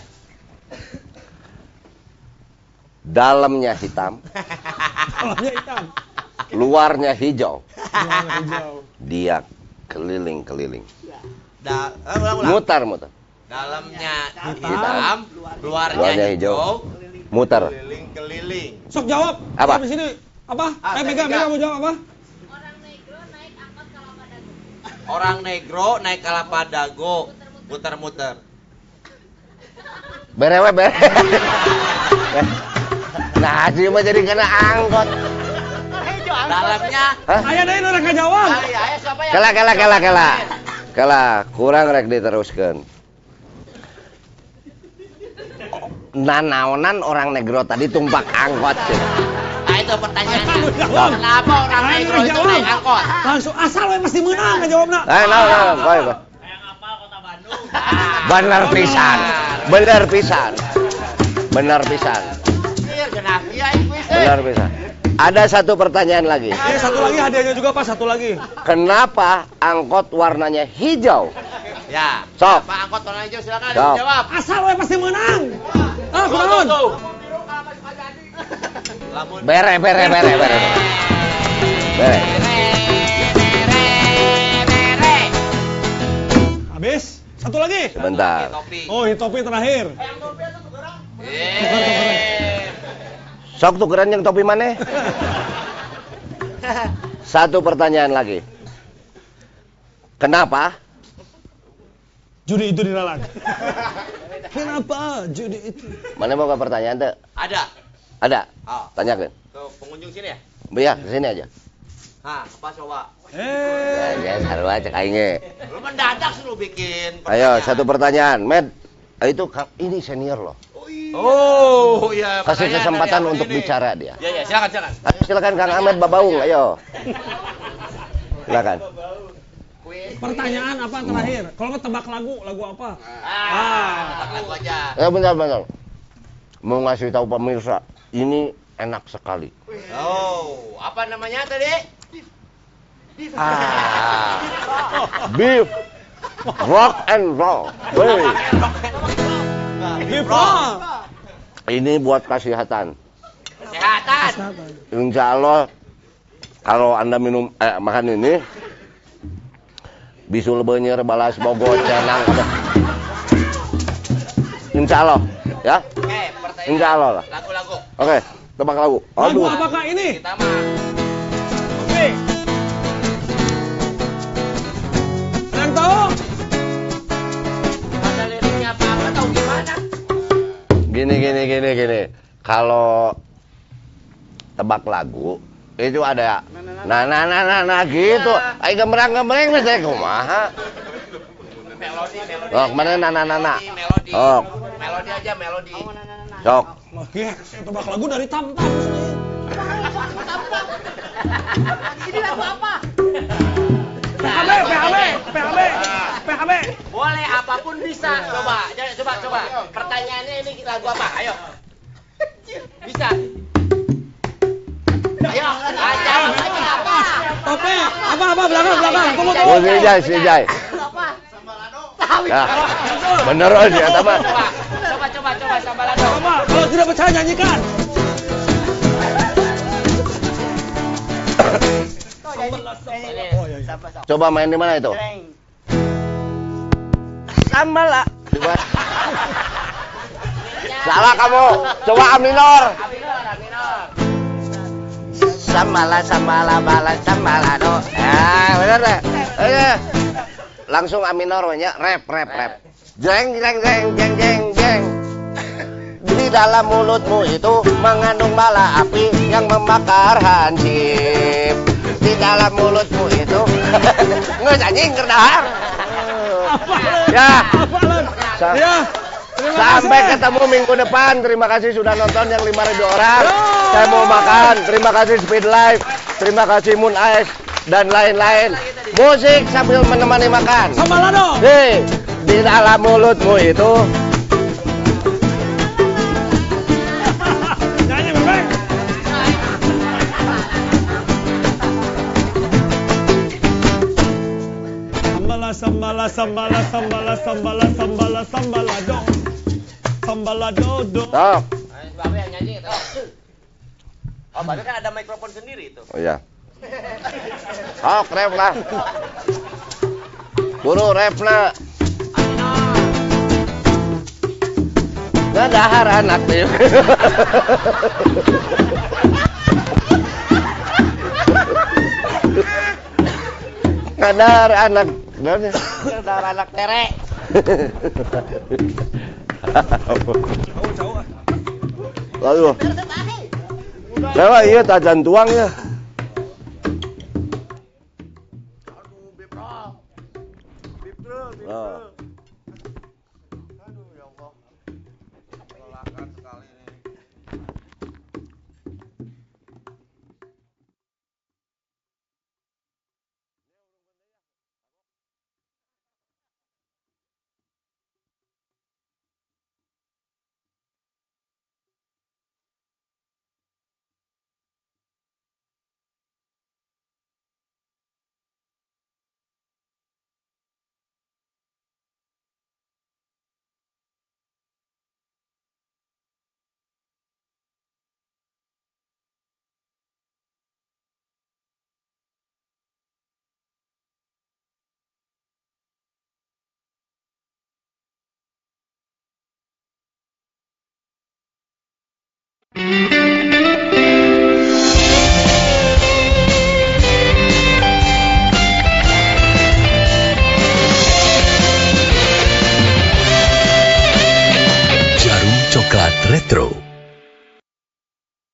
A: dalamnya hitam
I: Kolomnya hitam.
A: Luarnya hijau dia keliling-keliling
C: Da, eh, ulang, ulang.
A: mutar mutar
C: Dalamnya
I: Hitam.
C: hitam, luarnya,
A: luarnya
C: hijau,
A: hijau mutar
C: keliling-keliling.
I: Sok jawab.
A: Apa?
I: Di sini. Apa?
C: Ah,
I: eh,
C: saya
I: Mega, mau jawab apa?
C: Orang negro naik kelapa dago, muter-muter.
A: berewe bere nah sih mah jadi kena angkot
C: Dalamnya?
I: Ayah deh orang
C: yang
A: kela kela kela kela kela kurang rek diteruskan nanaonan orang negro tadi tumpak angkot sih
C: Nah, itu pertanyaannya.
I: Jawab.
C: Kenapa orang negro itu naik angkot?
I: Langsung asal we pasti menang nggak jawab nak.
A: Eh, nah, nah, baik, baik. Bener pisan, bener pisan, bener pisan,
C: Iya, sih.
A: bener pisan. Ada satu pertanyaan lagi.
I: Eh, satu lagi hadiahnya juga Pak, satu lagi.
A: Kenapa angkot warnanya hijau?
C: Ya.
A: Sok.
C: Pak angkot warna hijau silakan
A: Sok.
C: jawab.
I: Asal we pasti menang. Ah, kunaon?
A: Bere, bere, bere, bere. Bere.
I: Habis. Satu lagi.
A: Sebentar.
C: topi.
I: Oh, ini topi terakhir.
C: Eh.
A: Sok tukeran yang topi mana? Satu pertanyaan lagi. Kenapa
I: Judi itu dilarang. Kenapa judi itu?
A: Mana mau ke pertanyaan tuh?
C: Ada.
A: Ada?
C: Oh.
A: Tanyakan.
C: Tuh, pengunjung sini ya?
A: Ya, ke sini aja.
C: Hah, apa coba?
I: Eh,
A: Ya, ya, sarua cek aing ge.
C: Lu mendadak sih lu bikin.
A: Ayo,
C: pertanyaan.
A: satu pertanyaan. Med, itu ini senior loh.
C: Oh, iya.
A: Kasih
C: pertanyaan
A: kesempatan untuk
C: ini.
A: bicara dia.
C: Ya, ya, silakan, silakan.
A: Ayo silakan Kang Ahmed Babaung, ayo. Silakan.
I: pertanyaan apa terakhir? Kalau nggak tebak lagu, lagu apa?
C: Ah, lagu aja.
A: Ya bentar, bentar. mau ngasih tahu pemirsa, ini enak sekali.
C: Oh, apa namanya tadi?
A: Ah, beef, rock and roll. Wih, ini buat kesehatan.
C: Kesehatan.
A: Insya Allah kalau anda minum eh, makan ini bisul benyer balas bogot cenang Insya Allah ya
C: Oke, pertanyaan.
A: Insya Allah lah
C: Lagu-lagu.
A: oke tebak lagu
I: Lagu
A: aduh
I: apakah ini?
C: Kita mah.
I: Oke.
C: Ada liriknya apa-apa tahu gimana?
A: gini gini gini gini kalau tebak lagu itu ada nah nah nah nah, nah gitu ayo gemerang gemerang nih saya kumaha
C: Melodi, melodi.
A: oh ke mana nah nah nah nah
C: Melodi.
A: oh
C: Melodi aja, melodi.
A: sok
I: Oke, saya tebak lagu dari Tam Tam.
B: Ini lagu apa?
I: PHB, PHB, PHB, PHB.
C: Boleh apa pun bisa. Coba, coba, coba. Pertanyaannya ini lagu apa? Ayo. Bisa. Ayo, aja apa?
I: Apa apa belakang belakang. Aku mau tahu.
A: oh si Jai si Jai ya bener aja ya
C: Coba, coba, coba, coba, sambalado.
I: Coba, kalau tidak percaya nyanyikan.
A: Coba main di mana itu sama lah coba salah kamu coba A minor
C: Aminor, aminor.
A: Sambala sambala bala sambala do. Ya, benar deh. Ayo. Langsung A minor banyak rap rap rap. Jeng jeng jeng jeng jeng jeng. Di dalam mulutmu itu mengandung bala api yang membakar hansip. Di dalam mulutmu itu nggak anjing kerdahar. Ya.
I: Ya.
A: Sampai ketemu minggu depan. Terima kasih sudah nonton yang 5000 orang. Saya mau makan. Terima kasih Speed Life. Terima kasih Moon Ice dan lain-lain. Musik sambil menemani makan.
I: Sambalado.
A: Hei, di dalam mulutmu itu
I: Sambala sambala sambala sambala sambala sambala do. Sambala do do.
A: Tuh.
C: Babe yang nyanyi itu. Oh, Babe kan ada mikrofon sendiri itu.
A: Oh iya. Oh, rap lah. Buru rap lah. Nggak dahar anak nih. Ngadar anak.
C: Saudara anak tere.
A: Lalu. Lewat iya tajan tuangnya.
J: Jarum